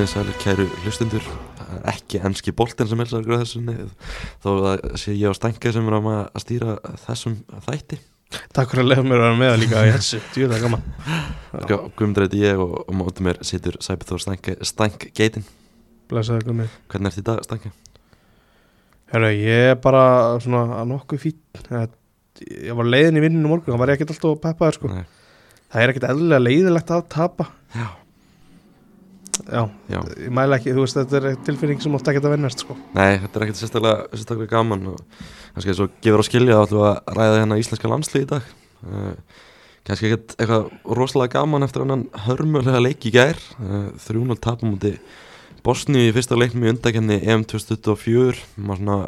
komið sæli kæru hlustundur ekki enski boltin sem helsar ykkur á þessu þó að sé ég á stænka sem er að að stýra þessum þætti. Takk fyrir að leiða mér að vera með líka í þessu Djúða gaman. Guðmundreiti ég og, og mótið mér situr Sæbið Þór Stænk, Geitin Blessaði Guðmi Hvernig ert í dag Stænka? Herra, ég er bara svona að nokkuð fín Ég var leiðin í vinninu morgun Það var ekkert alltaf peppaður sko. Það er ekkert eðlilega leiðilegt að tapa. Já, Já, já. ég mæla ekki, þú veist, þetta er tilfinning sem ótt ekki að vennast sko. Nei, þetta er ekkert sérstaklega, sérstaklega gaman og kannski eins og gefur á skilja þá ætlum við að ræða hérna íslenska landslið í dag. Uh, kannski ekkert eitthvað rosalega gaman eftir annan hörmulega leik í gær. Uh, 3-0 tapum múti Bosni í fyrsta leiknum í undakenni EM 2024 maður svona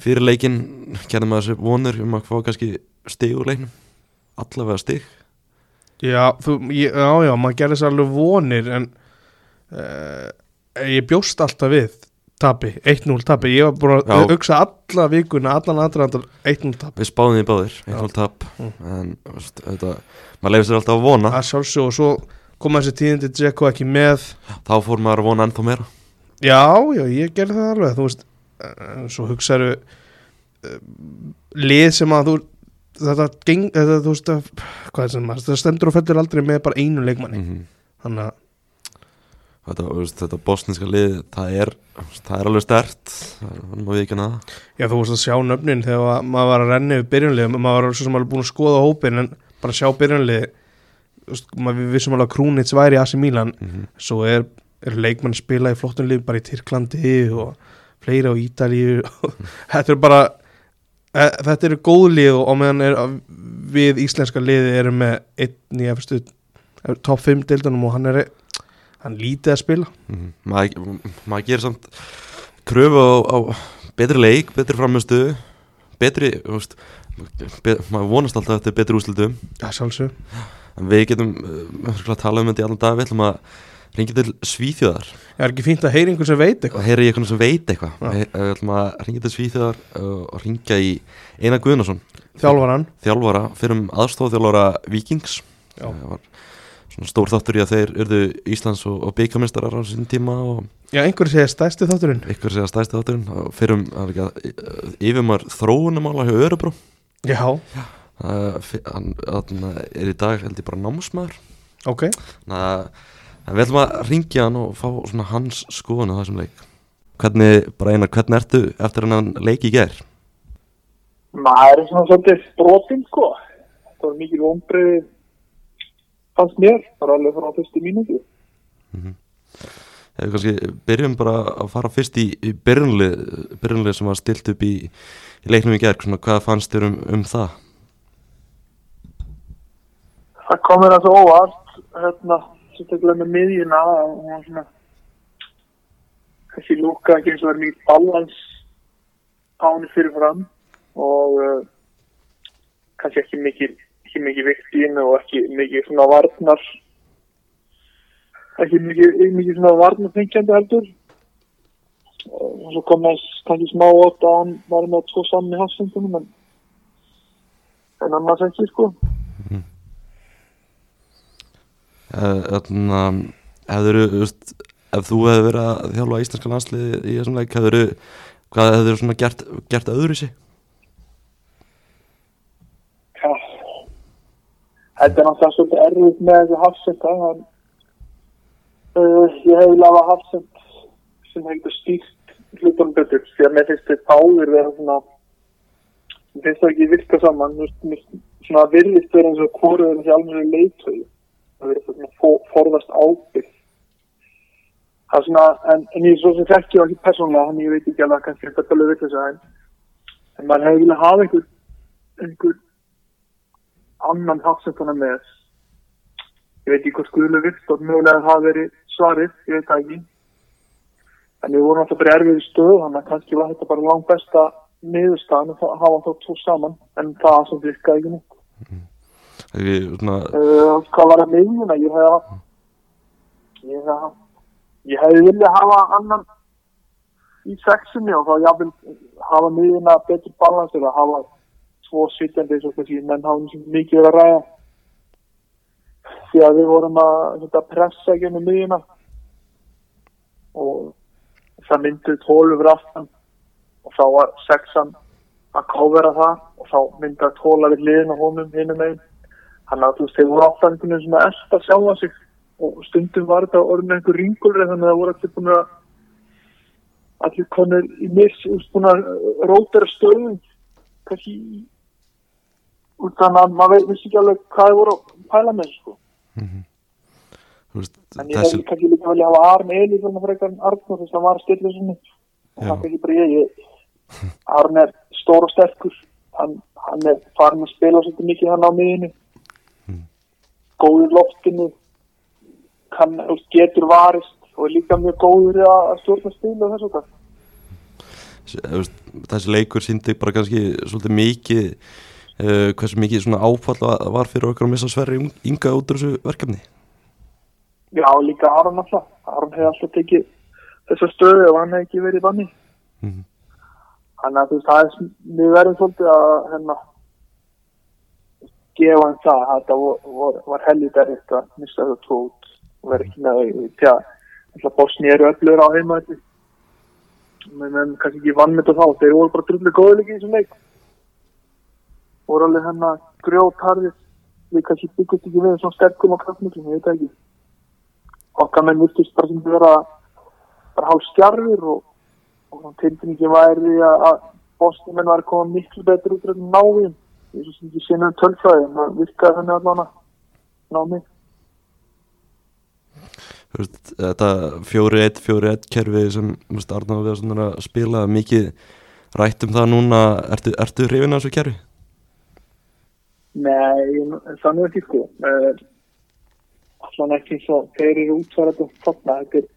fyrir leikin gerði maður sér vonur um að fá kannski stig úr leiknum allavega stig. Já, þú, ég, já, já, maður gerði sér alveg vonir en uh, ég bjóst alltaf við tapi, 1-0 tapi. Ég var Já. að hugsa alla vikuna allan aðdraðandar 1-0 tapi við spáðum því báðir, Já. 1-0 tap. Mm. en þetta, maður leifir sér alltaf að vona. Að sjálfsög og svo koma þessi tíðindi Dzeko ekki með. Þá fór maður að vona ennþá meira. Já, já, ég gerði það alveg þú veist, uh, svo hugsaðu uh, lið sem að þú þetta, geng, þetta þú veist að, hvað er sem maður, þetta stendur og fellur aldrei með bara einu leikmanni. Mm þannig að þetta, þetta bosniska lið það er, það er alveg stert. Þannig að við ekki hana Já, þú veist að sjá nöfnin þegar að maður var að renna yfir byrjunlið, maður var svo sem alveg búin að skoða hópin en bara sjá byrjunlið við vissum alveg að Krúnits væri í AC Milan, mm -hmm. svo er, er leikmann spila í flottum lið bara í Tyrklandi og fleiri á Ítalíu. Þetta er bara e, þetta eru góð lið og meðan er, við íslenska liði erum með einn í top 5 deildunum og hann er hann lítið að spila. Maður, maður gerir samt kröfu á, á betri leik, betri framistu betri, þú veist be, maður vonast alltaf eftir betri úslitum Já, sjálfsög en við getum uh, að tala um þetta í allan dag við ætlum að ringja til Svíþjóðar. Er ekki fínt að heyra einhvern sem veit eitthvað? Heyra í einhvern sem veit eitthvað. Við ætlum að ringja til Svíþjóðar og ringja í Einar Guðnason. Þjálfaran þjálfara, fyrir um aðstofþjálfara Vikings Já. Stór þáttur í að þeir urðu Íslands og, og byggamestarar á sín tíma og Já, einhver segir stærsti þátturinn. ykkur segja stæsti þátturinn. Og fyrir um það er ekki að yfirmar þróunumála hjá Örebro. Já, Það- hann, hann er í dag held ég bara námsmaður. Ok. Þannig að að við ætlum að ringja hann og fá svona hans skoðun á þessum leik. Hvernig, bara einar, hvernig ertu eftir hann leik í ger? maður er svona svolítið brotinn sko. Það var mikið vonbreið fannst mér, bara alveg frá fyrstu mínúti Eða kannski byrjum bara að fara fyrst í, í byrjunlið, byrjunlið sem var stilt upp í, í leiknum í ger svona, hvað fannst þér um, um það? það kom mér að svo óvart hérna, sérstaklega með miðjuna að hún var svona kannski lúka ekki eins og verið mikið balans á henni fyrir fram og uh, kannski ekki mikið ekki mikið vikt í henni og ekki mikið svona varnar ekki mikið, mikið svona varnarfengjandi heldur og svo kom þess kannski smá ótt að hann var með tvo saman í hafsendunum en en annars ekki sko Eh, Þannig að hefur þú veist, ef þú hefur verið að þjálfa íslenska landsliði í þessum leik hefur hvað hefur þú svona gert, gert öðru sig? Já, þetta er náttúrulega svolítið erfitt með þessu hafsenda en uh, ég hef lafa hafsend sem hefur stýrt hlutunum betur því að mér finnst þetta áður vera svona finnst það ekki virka saman svona virðist vera eins og hvoru er þessi alveg leiðtöðu það verður svona for, forðast ábyrg það er svona en, en ég svo sem þekki það ekki persónulega þannig ég veit ekki alveg kannski þetta alveg við þess að en, maður hefur viljað hafa einhver einhver annan hafsendana með. Ég veit ekki hvort Guðlu Viktor mögulega hafa verið svarið, ég veit ekki. En við vorum alltaf bara í erfiði stöð þannig að kannski var þetta bara langt besta niðurstaðan að hafa þá tvo saman en það sem virkaði ekki neitt. Hefur svona, uh, hvað var það miðjuna? Ég hef ég hef ég hefði viljað hafa annan í sexinni og þá jáfnvel hafa miðjuna betur balans eða hafa tvo sittjandi eins og þessi menn og mikið verið að ræða. Því að við vorum að þetta, pressa ekki með miðjuna. Og það myndið tólu fyrir aftan. Og þá var sexan að kávera það. Og þá myndið að tóla við liðin á honum hinum einn hann að þú veist, þeir voru alltaf einhvern veginn svona elst að sjálfa sig. Og stundum var þetta orðin einhver ringulri þannig að það voru allir búin að allir konur í úst búin að rótera stöðum kannski í- út þannig að maður vissi ekki alveg hvað þið voru að pæla með sko. Þú veist, en ég þessi, hefði kannski líka velja að hafa Arn Eli þannig að frekar en Arnur þess að hann var að stilla sinni. Og það kannski bara ég, ég Arn er stór og sterkur. Hann, hann er farin að spila svolítið mikið hann á miðinu góður í loftinu. Veist, getur varist og er líka mjög góður að stjórna spil og þess og það veist, þessi leikur síndi bara kannski svolítið mikið uh, hversu mikið svona áfall var- fyrir okkur að missa Sverri Inga út úr þessu verkefni Já, líka Aron alltaf. Aron hefði alltaf tekið þessa stöðu og hann hefði ekki verið banni. Mhm. Þannig að þú veist, það er, við verðum svolítið að hérna, gefa hann það að þetta var, var, var helvið erfitt að missa þetta út og vera ekki með þau. Því að Bosni eru öflur á heima þetta. Men, en kannski ekki vann með þetta þá. Þeir voru bara drullu líka í þessum leik. Voru alveg hérna grjótarðir. Við kannski byggjast ekki við svona sterkum og kraftmiklum, ég veit ekki okkar menn virtist bara sem vera bara hálf stjarfir og, og tilfinningi væri að, að bóstimenn var að koma miklu betur út af náðin ég svo sem ekki sinna um tölfræði en það virkaði þannig allan að ná mig Þú veist, þetta 4-1, 4-1 kerfi sem Arnáð við að spila mikið rætt um það núna ertu, ertu hrifin af þessu kerfi? Nei, það nú ekki sko. Allan ekki eins og þeir eru útfærað og þarna þetta er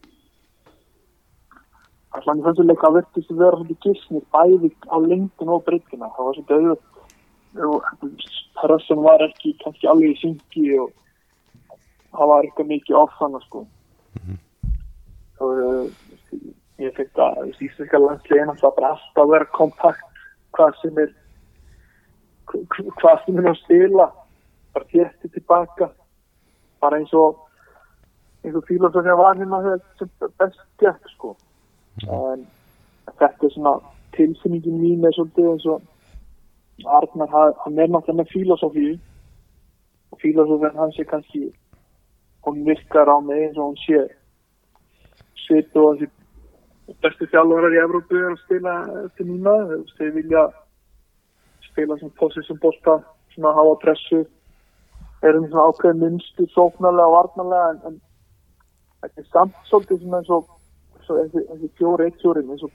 allan í þessu leika virtist að vera svolítið gissnir bæði á lengdin og breytina það var svolítið auðvitað pressan var ekki kannski alveg í syngi og það var eitthvað mikið off þannig sko. Og uh, ég finnst að veist, íslenska landslegin alltaf bara alltaf að vera kompakt hvað sem er hvað sem er að spila bara þétti tilbaka. Bara eins og eins og fílósofi að var hérna sem best gett sko. En þetta er svona tilfinningin mín er svolítið eins og Arnar ha- hann er náttúrulega með fílósofi og fílósofin hans er kannski hún virkar á mig eins og hún sé. Svitu og þessi bestu þjálfarar í Evrópu er að spila eftir núna þeir vilja spila sem possession bolta svona hafa pressu erum svona ákveðin minnstu sóknarlega og varnarlega en, en þetta er samt svolítið svona eins og þessi, fjóri eitt fjórin eins og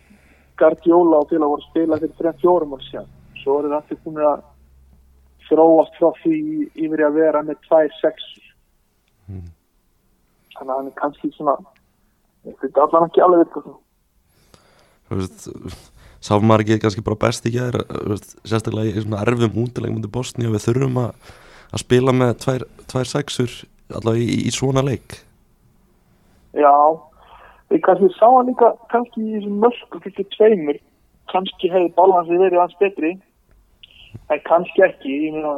Guardiola og félag voru að spila fyrir þrejum fjórum og sér svo eru þetta búin að þróast frá því yfir að vera með tvær sexur þannig að hann er kannski svona þetta er allan ekki alveg virka Þú veist, sá maður ekki kannski bara best í gæðir sérstaklega í svona erfum útilegum undir Bosni og við þurfum að, að spila með tvær, tvær sexur allavega í, í svona leik. Já, við kannski sáum líka kannski í þessum mörgum fyrir tveimur kannski hefði bálansi verið hans betri en kannski ekki ég meina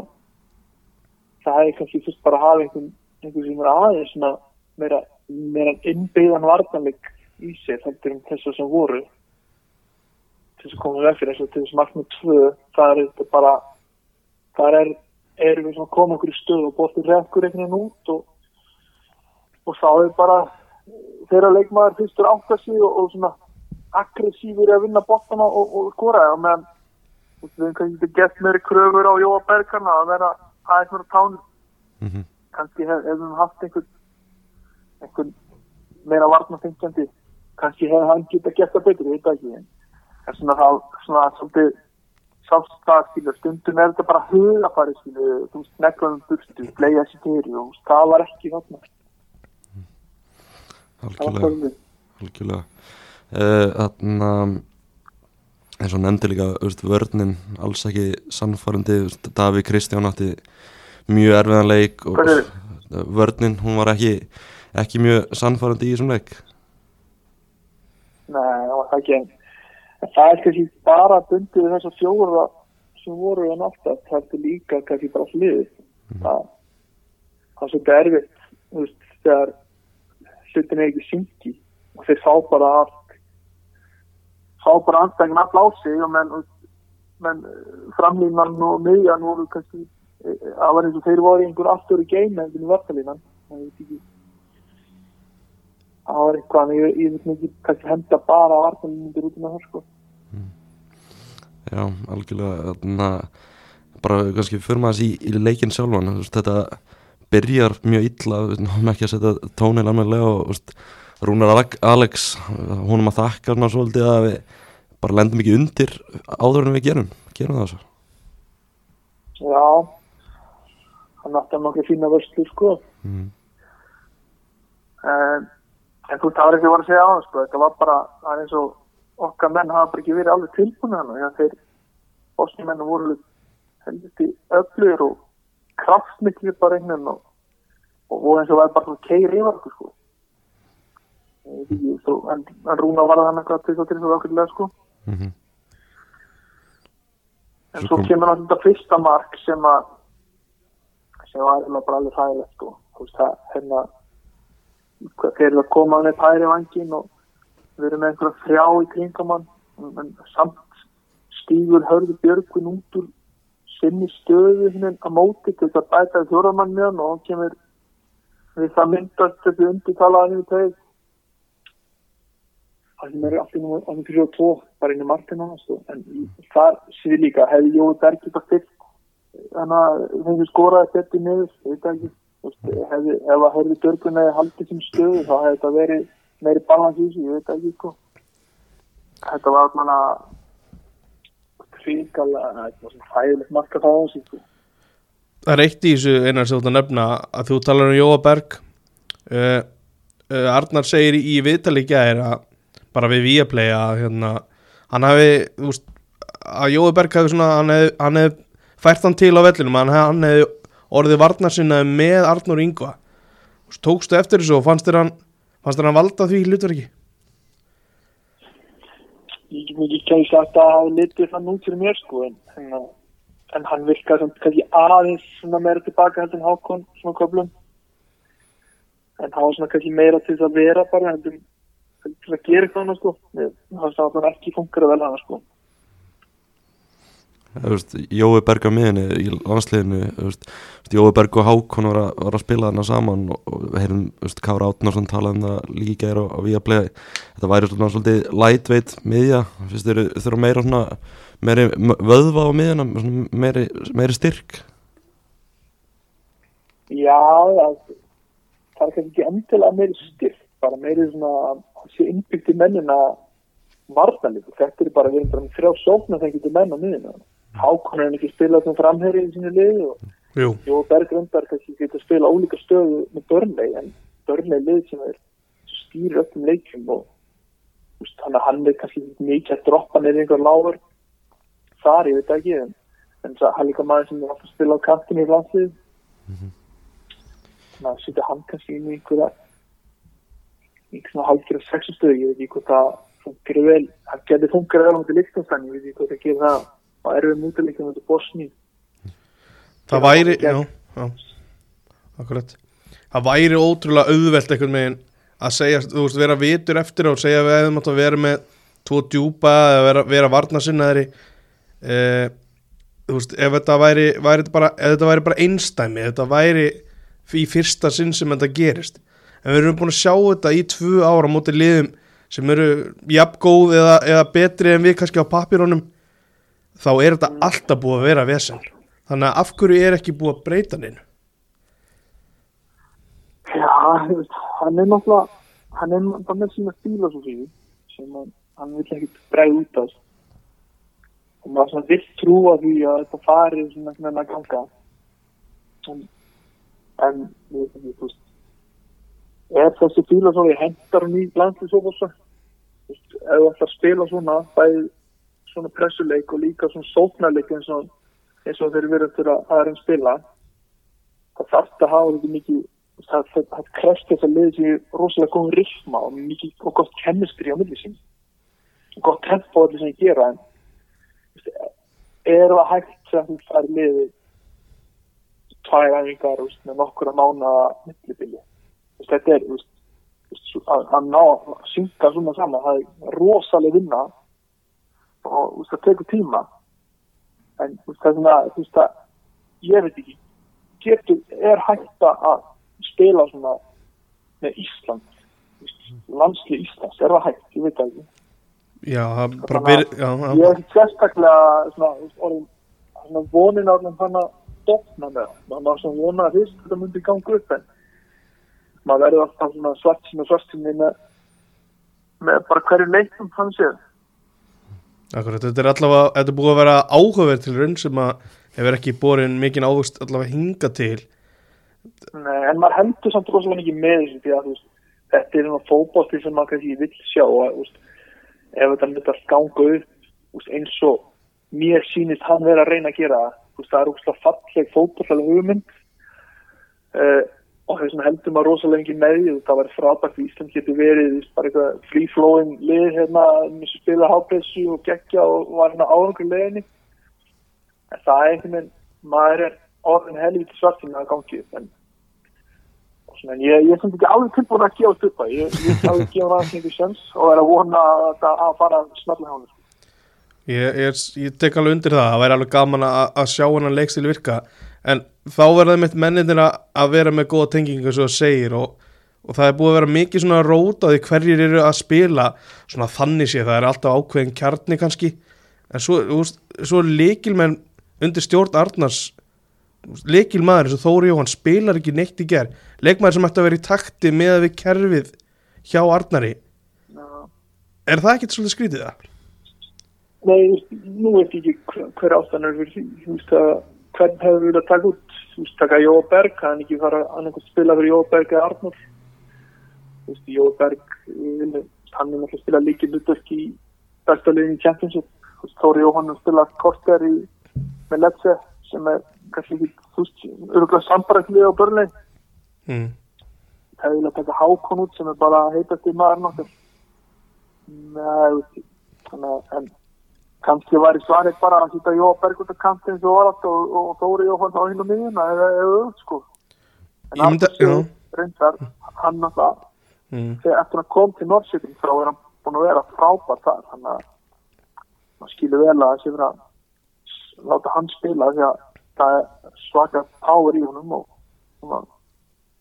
það hefði kannski fyrst bara að hafa einhvern einhvern sem er aðeins svona meira, meira innbyggðan vartanleik í sér heldur um þessu sem voru til þess að koma við fyrir þessu til þess að markmið tvö það er þetta bara það er, erum við svona að koma okkur í stöð og bóttir rekkur einhvern veginn út og, og þá er bara þeirra leikmaður fyrstur átta sig og, og svona aggressífur að vinna bóttana og, og skora. Og meðan við hefum kannski gett meiri kröfur á Jóa Bergarna að vera aðeins meira tánum. Mm -hmm. kannski hef, hefum við haft einhvern einhvern meira varnafengjandi kannski hefði hann geta betur, ég veit það ekki en en svona þá, svona svolítið sást það, skilur, stundum er þetta bara hugafæri, skilur, þú veist, neklaðum burtu, flega sér til og það var ekki þarna, algjörlega. uh, þannig að eins og nefndi líka þú veist, vörnin alls ekki sannfærandi. Davíð Kristján átti mjög erfiðan leik og Hvað vörnin hún var ekki ekki mjög sannfærandi í þessum leik. Nei, það var ekki en en það er kannski bara bundið við þessa fjóra sem voru en alltaf, það er líka kannski bara hlið. Það það er svolítið erfitt veist, þegar hlutin er ekki syngi og þeir fá bara allt fá bara andstængin all á sig og menn, menn framlínan og miðjan voru kannski eh, það var eins og þeir voru einhver aftur í geim en það var línan það veit ekki það var eitthvað en ég, ég veit ekki kannski henda bara að vartanlínundir út með það sko Já, algjörlega þarna, bara kannski fyrir maður í, í leikin sjálfan veist, þetta byrjar mjög illa við náum ekki að setja tónil alveg og veist, Rúnar Ale- Alex húnum að þakka svona svolítið að við bara lendum ekki undir áður en við gerum gerum það svo Já, hann átti að nokkru fína vörslu sko. mm. En, en þú veist, það var ekki að vera að segja á það sko. Þetta var bara, það er eins og okkar menn hafa bara ekki verið alveg tilbúin hann. Þegar þeir bósnimennum voru alveg helviti öflugir og kraftmiklir bara einhvern og, og voru eins og var bara svona keir yfir okkur sko. Ég svo, en, en Rúna var það hann eitthvað til þess að okkurlega sko. Mm En Svo svo kom- kemur náttúrulega fyrsta mark sem að sem var eiginlega bara alveg hægilegt sko. Þú veist það, hérna þeir eru að koma með pæri vangin og við erum með einhverja þrjá í kringum hann en- samt stígur hörðu björgun út úr sinni stöðu hinn að móti til þess að bæta þjóramann hann og hann kemur við það myndast þessi undirtalaðan yfir tegð það sem eru allir nú að fyrir og tvo bara inn í markinu hans sko. en þar sér líka hefði Jói Berg geta fyrst þannig að við skoraði þetta niður veit það ekki Hefði, ef að hefði Björgun hefði haldið sem stöðu þá hefði þetta verið meiri balans í þessu, ég veit ekki sko. þetta var allan að hrikalega þetta var svona hægilegt marka það á þessu sko. Það er eitt í þessu einar sem þú ert að nefna að þú talar um Jóa Berg uh, uh, Arnar segir í viðtali gæðir að bara við Viaplay að hérna, hann hafi veist, að Jóa Berg hafi svona hann hefði, hefði fært hann til á vellinum hann hefði orðið varnar sinna með Arnur Ingva. Tókstu eftir þessu og fannst þér hann fannst þér hann valda því hlutverki? Ég get ekki ekki sagt að hafa litið þann út fyrir mér sko en, en, en hann virkar samt kannski aðeins svona meira tilbaka heldur en Hákon svona köflum. En hann var svona kannski meira til þess að vera bara heldur til að gera eitthvað annað sko. Hann að hann ekki funkar vel hann sko Jói Berg á miðinni í landsliðinu Jói Berg og Hákon var var að spila þarna saman og, heyrum Kára Átnarsson talað um það líka við að playa þetta væri svona svolítið lightweight miðja finnst þeir þurfa meira svona meiri vöðva á svona meiri, meiri styrk Já, það, það er ekki endilega meiri styrk, bara meiri svona innbyggt í mennina varnalíku. Þetta er bara, við erum þrjá sóknar þegar getur menn á miðina. Hákon er ekki spilað sem framherri í sínu liði og Jó Bergrundar kannski getur spila ólíka stöðu með börnlei, en börnlei lið sem er stýrir öllum leikjum og þannig að hann er kannski mikið að droppa neður einhver lágur þar, ég veit ekki, en, en það er líka maður sem er alltaf að spila á kantinu í landslið þannig að setja hann kannski inn í einhverja einhverja hálfgerða sexustöðu, ég veit ekki hvort það funkar vel, hann getur vel á þetta líktanstann, ég veit ekki hvort það á erfið mútileikum þetta Bosni það væri já, já, akkurat. Það væri ótrúlega auðvelt einhvern veginn að segja, þú veist, vera vitur eftir og segja við hefum átt að vera með tvo djúpa eða vera, vera varnasinnaðri eh, þú veist, ef þetta væri, væri þetta bara, ef þetta væri bara einstæmi, þetta væri í fyrsta sinn sem þetta gerist. En við erum búin að sjá þetta í tvö ára móti liðum sem eru jafn góð eða, eða betri en við kannski á pappírónum þá er þetta alltaf búið að vera vesen þannig að af hverju er ekki búið að breyta neinu Já, þú veist, hann er náttúrulega, hann er bara með sína fílosófíu sem hann, hann vil ekki bregða út af. Og maður vill trúa því að þetta fari svona svona að ganga. En, en þú veist, er þessi fílosófi hendar hann í? Þú veist, ef þú ætlar að spila svona, bæði svona pressuleik og líka svona sóknarleik eins og, eins og þeir verið til að aðeins spila, það þarf að hafa þetta mikið það, það, það krefst þess að liði sér rosalega góð rytma og mikið og gott kennistri á milli sín. Og gott tempo allir sem ég gera en er það hægt sem þú fær liði tvær æfingar með nokkura mána millibili? Þetta er að, að ná að synka svona saman, það er rosaleg vinna og veist, það tekur tíma. En veist, það er svona, þú veist, að ég veit ekki, getur, er hægt að spila svona með Ísland? Landslið Íslands, er það hægt, ég veit ekki. Já, það bara byrja ég er sérstaklega svona, orðin, svona vonin á þannig að dofna með það. maður svona vonað að fyrst þetta myndi ganga upp en maður verður alltaf svona svart sín og svart sín með, með bara hverju leiknum hann séð akkurat Þetta er allavega, þetta er búið að vera áhugaverð til raun sem að hefur ekki borin mikinn ávist allavega hinga til. Nei, en maður heldur samt rosalega mikið með þessu því að veist, þetta er svona fótbolti sem maður kannski vill sjá og veist, ef þetta myndi að ganga upp eins og mér sýnist hann vera að reyna að gera það, er úrslega falleg fótbollalega hugmynd. Uh, og þess vegna heldur maður rosalega mikið með því það var frábært í Ísland getur verið bara eitthvað free flowing lið hérna, með sem spila hápressu og gegja og var hérna áhengur liðinni en það er einhvern veginn maður er orðin helviti svartinn að gangi upp en svona, ég, er sem ekki alveg tilbúin að gefa upp það ég, er alveg að gefa það aðeins einhver sjans og er að vona að það að fara að hjá hann Ég, ég, ég tek alveg undir það, það væri alveg gaman að, að sjá hennan leikstil virka. En þá verða mitt menninir að, að vera með góða tengingu svo það segir og, og það er búið að vera mikið svona rót á því hverjir eru að spila. Svona þannig sé, það er alltaf ákveðin kjarni kannski, en svo, veist, svo leikilmenn undir stjórn Arnars. Leikilmaður eins og Þóri Jóhann spilar ekki neitt í ger leikmaður sem ætti að vera í takti með við kerfið hjá Arnari. Er það ekkert svolítið skrítið það? Nei, nú veit ég ekki hver, hver ástæðan er fyrir því, þú veist að hvern hefur við viljað taka út, þú veist, taka Jóa Berg, hann ekki fara að spila fyrir Jóa Berg eða Arnur, þú veist, Jóa Berg, ég vil, hann er náttúrulega spila líkið hlutverk í besta liðin í Championship, þú veist, Þóri Jóhann spila korter í, með Lecce, sem er kannski ekki, þú veist, öruglega sambaræklið á börnlein, Mm. það er viljað taka Hákon út sem er bara heitast í maður nokkur, Nei, þú veist, þannig að, kannski var í svarið bara að sýta Jóa Berg út af kantinn sem var allt og, og Þóri Jóhann á hinn og miðjuna eða eða sko en já. séu reyndar hann náttúrulega Mm. þegar eftir að kom til Norrköping þá er hann búin að vera frábært þar þannig að maður skilur vel að þessi vera að láta hann spila því að það er svaka power í honum og hann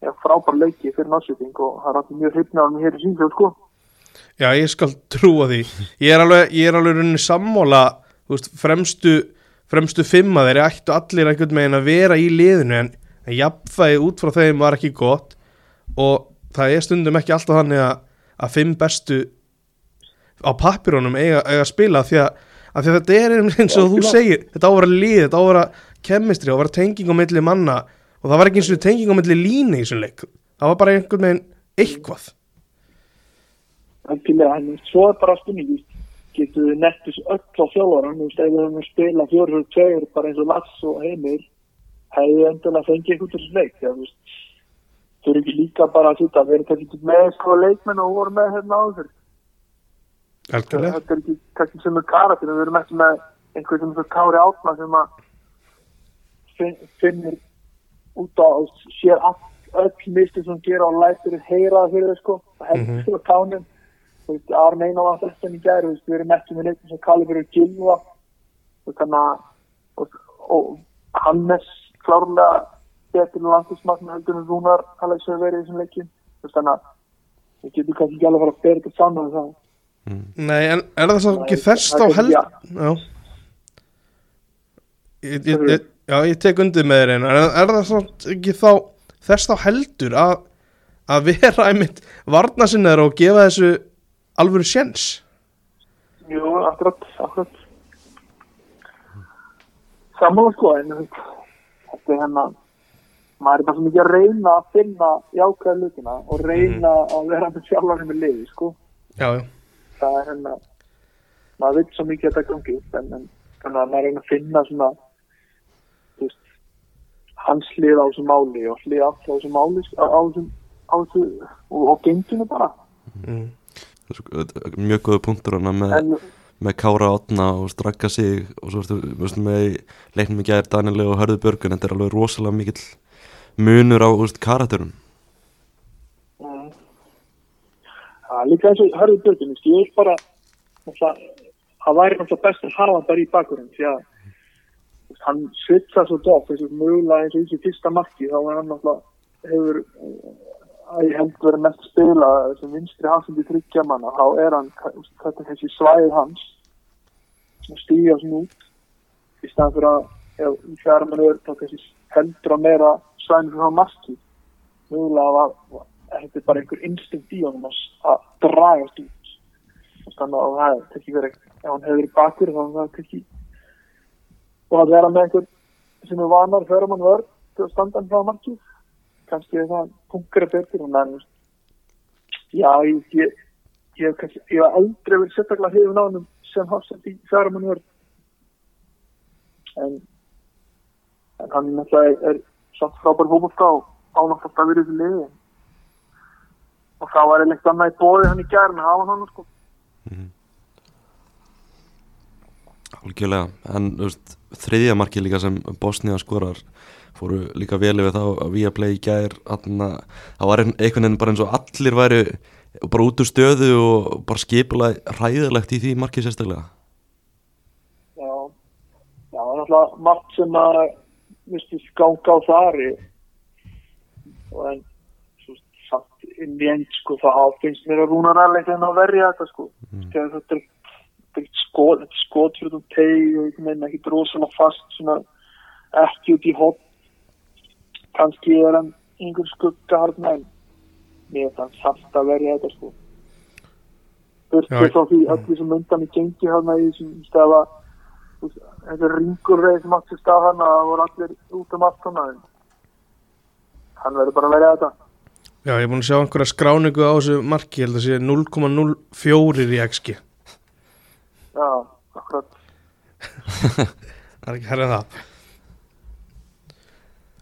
er frábær leiki fyrir Norrköping og það er alltaf mjög hrifnað hann hér í síðan sko Já, ég skal trúa því. Ég er alveg, ég er alveg rauninni sammála þú veist, fremstu, fremstu fimma þeir ættu allir einhvern megin að vera í liðinu en, en jafnfæði út frá þeim var ekki gott. Og það er stundum ekki alltaf þannig að, að fimm bestu á pappirónum eiga, eiga að spila því að, að því að þetta er eins og þú segir þetta á að vera lið, þetta á að vera kemistri á að vera tenging á milli manna og það var ekki eins og tenging á milli líni í þessum leik. Það var bara einhvern veginn eitthvað Algjörlega, svo er bara spurning, þú veist, getur við nettus öll á veist, ef við höfum að spila og tveir, bara eins og Lass og Heimir, hefðu við endilega fengið eitthvað til þessu leik, þegar, þú veist, þau eru ekki líka bara að sýta, við erum kannski með sko leikmenn og vorum með hérna áður, Algjörlega. Þetta er ekki kannski sem er karakter, við erum ekki með einhver sem er Kári Átna sem að finn, finnir út á, sér all, öll misti sem gera og lætur heyra það fyrir þau sko, það heldur mm -hmm. Arn Einar var þetta í gæri, við erum ekki með leikum sem Kalibur og Gilva og og, og Hannes klárlega betur landismarkna heldur en Rúnar Alex hefur verið í þessum veist, þannig að við getum kannski ekki alveg að fara að bera þetta saman það Nei, en er það svo ekki það þá er held já. Já. Ég, ég, ég, Já, ég tek undir með þér einu en er það svo ekki þá þess þá heldur að að vera einmitt varnasinnar og gefa þessu alvöru sjens Jú, akkurat, akkurat. Sammála sko, en þetta er hérna, maður er bara svo mikið að reyna að finna jákvæða hlutina og reyna að vera með sjálfanum með liði, sko. Já, já, Það er hérna, maður veit svo mikið að þetta gangi en, en þannig að maður reyna að finna svona, veist, hans hlið á þessu máli og hlið allt á þessu máli, á þessu, og, og genginu bara. mm. Mjög góða punktur með, með Kára Otna og Strakka sig og svo ertu veist, með leiknum í gæðir Daniel og Hörðu Björgun þetta er alveg rosalega mikill munur á veist, karakterum. Mm, líka eins og Hörður Björgin, ég vil bara það væri náttúrulega best að hafa bara í bakgrunn því að hann svitsa svo doff þessu mögulega eins og þessi fyrsta marki þá er hann náttúrulega hefur ég held verið mest spila þessum vinstri hansandi tryggja manna þá er hann, þetta er þessi svæð hans sem stíga svona út. Í staðan fyrir að ef mann er þá kannski heldur að meira svæðin fyrir hann marki mögulega var, var þetta er bara einhver instinkt í honum að að dragast út. Þannig að það er ekki verið ef hann hefur verið bakur þá er það ekki og að vera með einhver sem er vanar fyrir mann vörð til að standa hann frá markið kannski er það pungra betur og menn já ég ég, ég, kannski, ég hef aldrei verið sérstaklega hefur náðum sem hafsend í fyrir mann vörð en en hann er, er samt frábær ánáttúrulega að vera í þessu liði. Og það var eitthvað annað í bóði hann í gerðin að hafa hann sko. Algjörlega, en þú veist, þriðja marki líka sem Bosnia skorar fóru líka vel yfir þá að við að play í þarna, það var ein- einhvern veginn bara eins og allir væru bara út úr stöðu og bara skipulega ræðilegt í því marki sérstaklega. Já, já, það er náttúrulega margt sem að vistist ganga á þari. Og en svo, samt inn í end sko það finnst mér að rúna ræðilegt en að verja þetta sko. Mm. þetta er skot, skot fyrir um teg og ég meina ekki rosalega fast svona ekki út í hopp kannski er hann einhver skugga harna en mér er það samt að verja þetta sko Já, frá því öllu sem undan í gengi hana í þessum stafa þetta er ringurreið sem átti sér stað hana það voru allir út um allt hana en hann verður bara að verja þetta Já, ég er búin að sjá einhverja skráningu á þessu marki, ég held að sé 0,04 í XG. já, akkurat Það er ekki herrið það.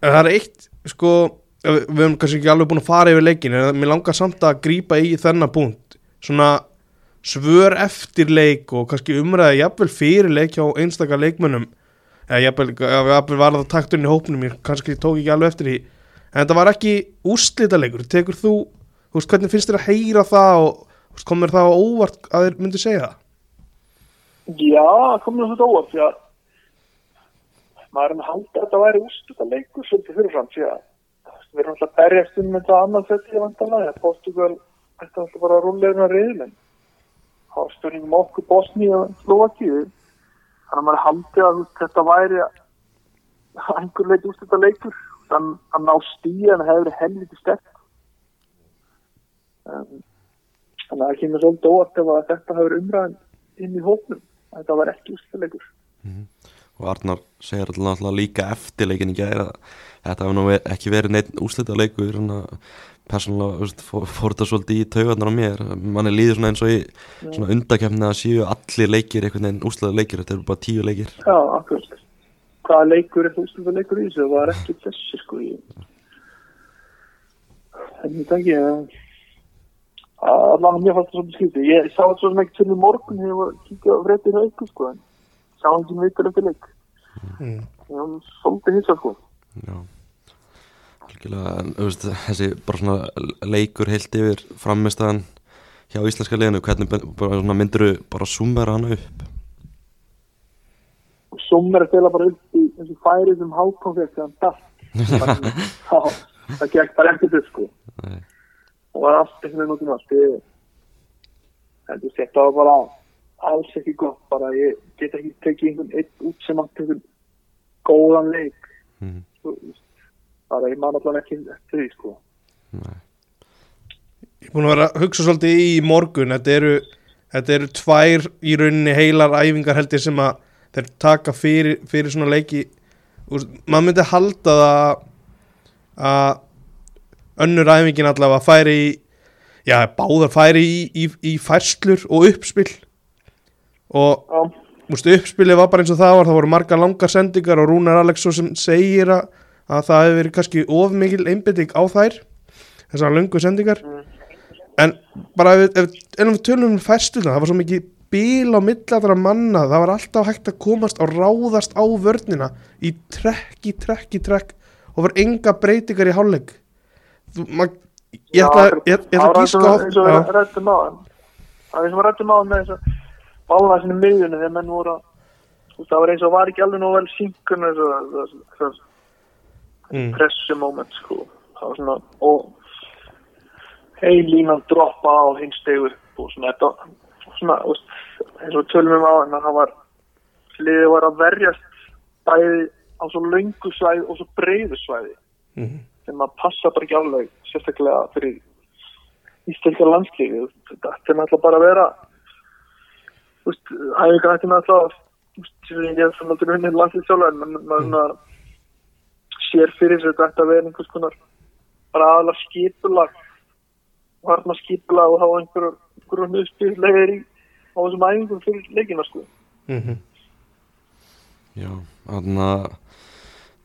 Það er eitt, sko, við höfum kannski ekki alveg búin að fara yfir leikin, en mér langar samt að grípa í þennan punkt. Svona svör eftir leik og kannski umræða jafnvel fyrir leik hjá einstaka leikmönnum. Eða jafnvel, jafnvel var það takturinn í hópnum, ég kannski tók ekki alveg eftir því. En þetta var ekki úrslita leikur. Tekur þú, þú veist, hvernig finnst þér að heyra það og komur það á óvart að þér myndi segja það? já, það komur þetta óvart því að maður er með halda að þetta væri úrstuta leikur svolítið fyrirfram því að við erum alltaf að berjast um þetta annað þetta í vandalega Portugal ætti alltaf bara að rúlega hérna riðlinn þá er stjórningum okkur Bosni og Slovakíu þannig að maður haldi að þetta væri að einhver leik úrstuta leikur þannig að ná stíð en það hefur helviti sterk. Um, þannig að það kemur svolítið óvart ef að þetta hefur umræðin inn í hóknum þetta var ekki úrstuta leikur og Arnar segir alltaf líka eftir leikin í gær að þetta hefur nú ekki verið neitt úslita leikur en að persónulega fór, fór þetta svolítið í taugarnar á mér manni líður svona eins og í svona undakefni að séu allir leikir einhvern veginn úslita leikir, þetta eru bara tíu leikir Já, akkurat. Hvaða leikur er úrstuta leikur í þessu? Það var ekki þessi sko í... En ég tengi að allan að mér fannst það svolítið skýtið. Ég sá þetta svo sem ekki til morgun þegar ég var að kíkja á fréttir hauku sko en sá ekki veitur eftir leik. Mm. Ég var svolítið hissa sko. Já Algjörlega, en þú veist, þessi bara svona leikur heilt yfir framistæðan hjá íslenska liðinu, hvernig bara svona myndirðu bara summera hana upp að stela bara upp í þessu færi sem Hákon fekk þegar hann dætt. Það gekk bara eftir þau sko. Nei. og var allt einhvern veginn út ég heldur þetta var bara alls ekki gott bara ég get ekki tekið einhvern einn út sem átt einhvern góðan leik. Mhm. Svo, bara ég man allan ekki eftir því sko. Nei. Ég er búin að vera að hugsa svolítið í morgun. Þetta eru, þetta eru tvær í rauninni heilar æfingar held ég sem að þeir taka fyrir, fyrir svona leiki. Maður myndi halda það að önnur æfingin allavega færi í já, báðar færi í, í, í færslur og uppspill og já, Mústu, uppspilið var bara eins og það var, það voru marga langar sendingar og Rúnar Alexsson sem segir að, að það hefur verið kannski of mikil einbytting á þær, þessar löngu sendingar. En bara ef, ef, ef við tölum um færstuna, það var svo mikið bíl á milladra manna, það var alltaf hægt að komast og ráðast á vörnina í trekk, í trekk, í trekk og var enga breytingar í ma- ég ætla, að gíska á eins og við rættum á hann það er eins og við rættum á hann með þess að bálna sinni miðjunni þegar menn voru að það var eins og var ekki alveg nú vel sínkun þess mm, pressu moment sko. Það var svona og heil línan droppa á hinn stegur og svona þetta svona, eins og við tölum um á að það var liðið var að verjast bæði á svo löngu svæði og svo breiðu svæði. Mm, sem að passa bara ekki alveg sérstaklega fyrir íslenska landslífi þetta er náttúrulega bara að vera þú veist, ætti náttúrulega þú veist, sem ég hef svona aldrei unnið landslífsjóla en maður maður svona sér fyrir sér þetta ætti að vera einhvers konar bara aðalega skipulag varna skipulag og hafa einhverjum einhverjum uppspillegir í á þessum æfingum fyrir leikina sko. Mm, Já, þannig að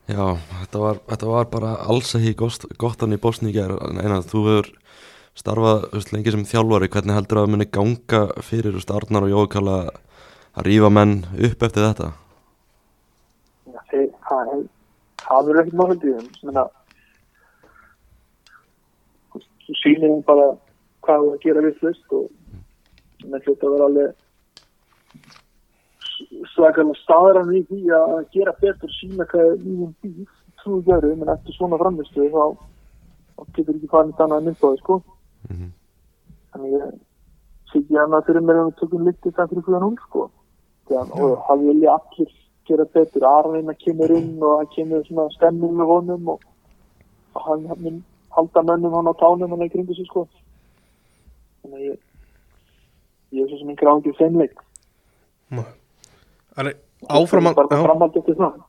Já, þetta var, þetta var bara alls ekki gott, gott hann í Bosni í gerð en að þú hefur starfað þú veist, lengi sem þjálfari, hvernig heldur að það muni ganga fyrir Arnar og Jókala að rífa menn upp eftir þetta? Já, þeir, það er það verður ekkert þeim sem er að þú sýnir þeim bara hvað þú að gera við flust og menn hljóta að vera alveg s- svakalega staðran í því að gera betur sína hvað er í þeim býð trúi gerðu, menn eftir svona framistu þá, getur ekki farið annað að mynda á því sko Mhm. þannig ég sé ekki annað fyrir mér að við tökum litið það fyrir fyrir núl sko. Þegar, og það vilja allir gera betur. Aron kemur inn og það kemur svona stemming með honum og, og hann, hann mun halda mönnum hann á tánum hann í kringu sig sko. Þannig að ég ég er svo sem einhver ángið þeimleik Það er áframhald bara já, framhald eftir það.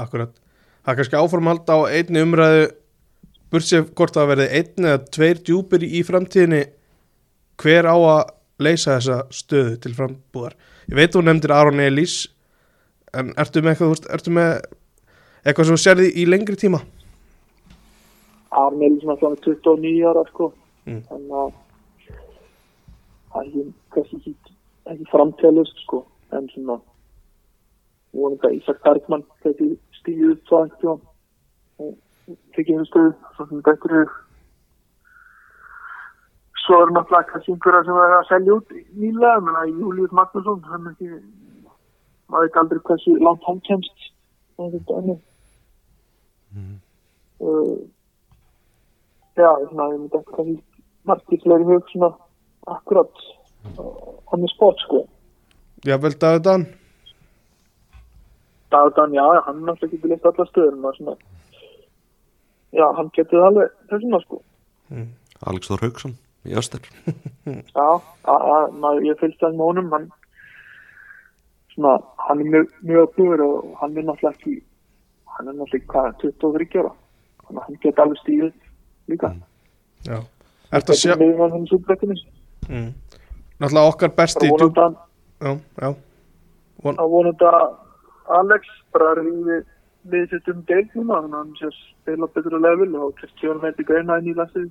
Akkurat. Það er kannski áframhald á einni umræðu bursið hvort það verði einn eða tveir djúpir í framtíðinni. Hver á að leysa þessa stöðu til frambúðar? Ég veit þú nefndir Aron Elís en ertu með eitthvað, ertu með eitthvað sem þú sérði í lengri tíma? Aron er svona svona 29 ára sko. Mm. þannig að það er kannski ekki, ekki framtælust sko. En svona vonandi að Ísak Bergman geti stíðið upp einhvern tíma og tekið einu stöðu svo sem þetta er svo er náttúrulega kannski einhverja sem er að selja út nýlega, menn að Július Magnússon hann er ekki maður veit aldrei hversu langt hann kemst og þetta ennum uh, já, svona, ég myndi ekki kannski margir fleiri hug svona akkurat hann er sport sko. Jafnvel David Dan Dagan, já, hann náttúrulega getur leitt alla stöður maður svona já, hann getur það alveg þessuna sko. Alex Þór Hauksson í Öster. Já, maður, ég fylgst það með honum hann svona, hann er mjög, mjög öflugur og hann er náttúrulega ekki hann er náttúrulega hvað, 23 ára. Hann getur alveg stíðið líka. Já. Ertu að sjá mm. Náttúrulega okkar besti djúp vonandi að Já, já. Að vonandi að Alex bara ríði við sitt um deild núna þannig að hann sé að spila betur á level og kannski hann veit ekki eina inn í lasið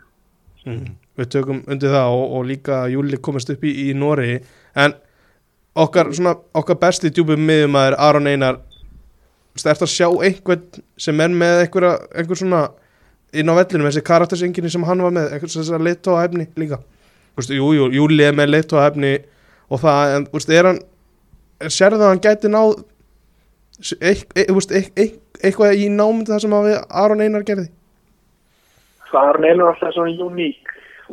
mm. Við tökum undir það og, og líka að Júli komast upp í, í Nóri en okkar, svona, okkar besti djúpum miðjumæður Aron Einar veist, ertu að sjá einhvern sem er með einhverja, einhver svona inn á vellinu, þessi karaktersenginni sem hann var með, einhvers þessar leittóahefni líka. Þú veist, jú, jú, Júli er með leittóahefni og það, en veist, er hann sérðu það að hann gæti náð þú veist, eitt, eitt, eitthvað í námyndi það sem að við Aron Einar gerði? Það er neina alltaf svona uník.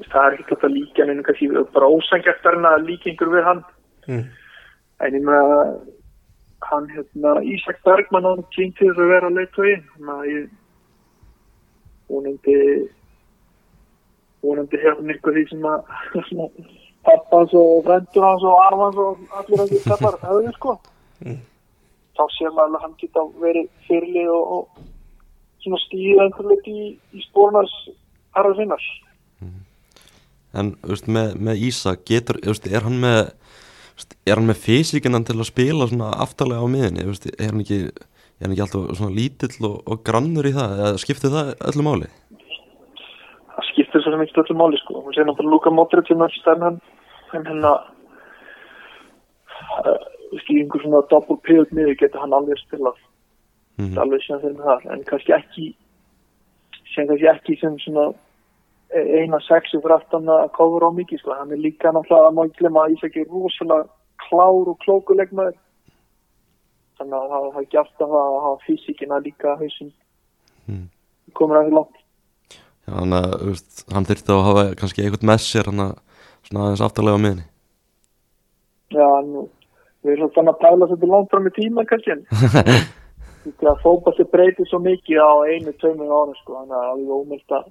Það er ekki hægt að líka neina kannski bara ósangjart er hann að líka einhver við hann. Mm. en ég með að hann hérna Ísak Bergman hann kynnt til þess að vera leitt þannig að ég vonandi vonandi hefur eitthvað því sem að svona, pappans og frendur hans og arfans og allir hans kappar höfðu sko. Mm. Þá sér maður að hann geta verið fyrirlið og, og svona stíða einhver leik í, í spórnars arfa sinnar En þú veist, með, með Ísa getur, þú veist, er hann með þú veist, er hann með fysíkinan til að spila svona aftalega á miðinni, þú veist, er hann ekki er hann ekki alltaf svona lítill og, og grannur í það, eða skiptir það öllu máli? það skiptir svo sem ekki öllu máli sko. Hún sé náttúrulega Luka Modric sem er stærn hann. En hérna uh, í einhver svona double pivot miður getur hann alveg spilað Mm. alveg sem þeir með það en kannski ekki sem kannski ekki sem svona eina sexu fyrir aftan að kofur á mikið sko. Hann er líka náttúrulega að ekki glemma að Ísak er rosalega klár og klókulegmaður. Þannig að það er ekki alltaf að hafa físikina líka hausinn. Mm. Komur að því langt. Já, þannig að veist, hann þyrfti að hafa kannski eitthvað með sér hann að svona aðeins aftalega á miðinni Já, nú, við erum svona að pæla svolítið langt fram í tíma kannski. en Því að fótballi breytir svo mikið á einu, tveimur ára sko. Þannig að það er ómöld að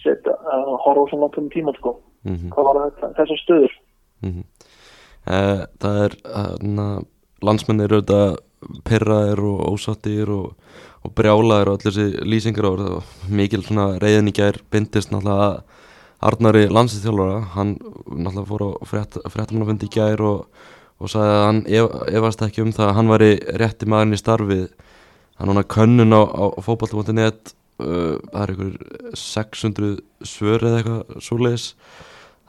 setja, að horfa svo langt fram í tíma sko. mm -hmm. Hvað var þetta, þessar stöður? eh, Það er hana, landsmenn eru auðvitað perraðir og ósattir og, og brjálaðir og allir þessi lýsingar og mikil svona reyðin í gær bindist náttúrulega að Arnari landsinsþjálfara, hann náttúrulega fór á frétt, fréttamannafundi í gær og, og sagði að hann ef, efast ekki um það að hann væri rétti maðurinn í starfið. Hann núna könnun á, á fótball.net uh, það er ykkur 600 svör eða eitthvað svoleiðis.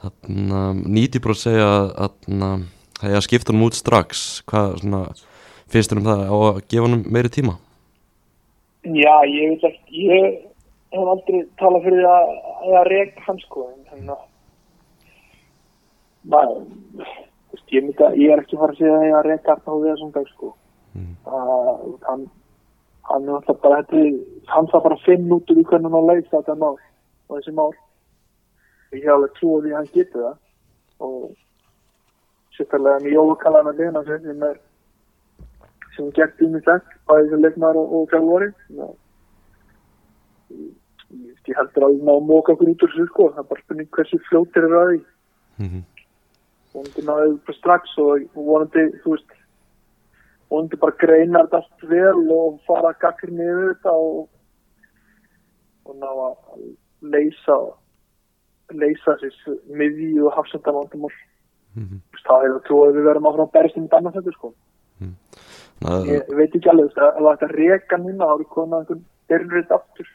Þannig að 90% segja að, að, að það er að skipta hann út strax. Hvað svona, finnst þér um það? Á að gefa hann meiri tíma? Já, ég veit ekki, ég hef aldrei talað fyrir að, að reyka hans sko, en þannig að maður, þú veist, ég, myndi, að- ég er ekki að fara að segja að ég að reyka Arna á þessum dag sko. Mm. Uh, hann, hann er alltaf bara, er- hann þarf bara að finna út úr í hvernig hann að leysa þetta mál og þessi mál. Ég hef alveg trú á því að hann getur það og sérstæðlega með jólukalana liðna sem er sem gert í mig þekk, bæði sem leikmaður og, og fjálfari. Já. Ég, ég heldur að við náðum móka okkur út úr þessu sko, það er bara spurning hversu fljótir eru að því. mm -hmm. Vonandi náðu bara strax og vonandi, þú veist, vonandi bara greina þetta allt vel og fara að gaggri niður þetta og, og ná að leysa, leysa þessi miði og hafsendavandumál. Mm -hmm. Það trú að við verum áfram að berist um annars þetta sko. það, Ég veit ekki alveg, veist, ef þetta reka núna, er komað einhvern byrjurrið aftur.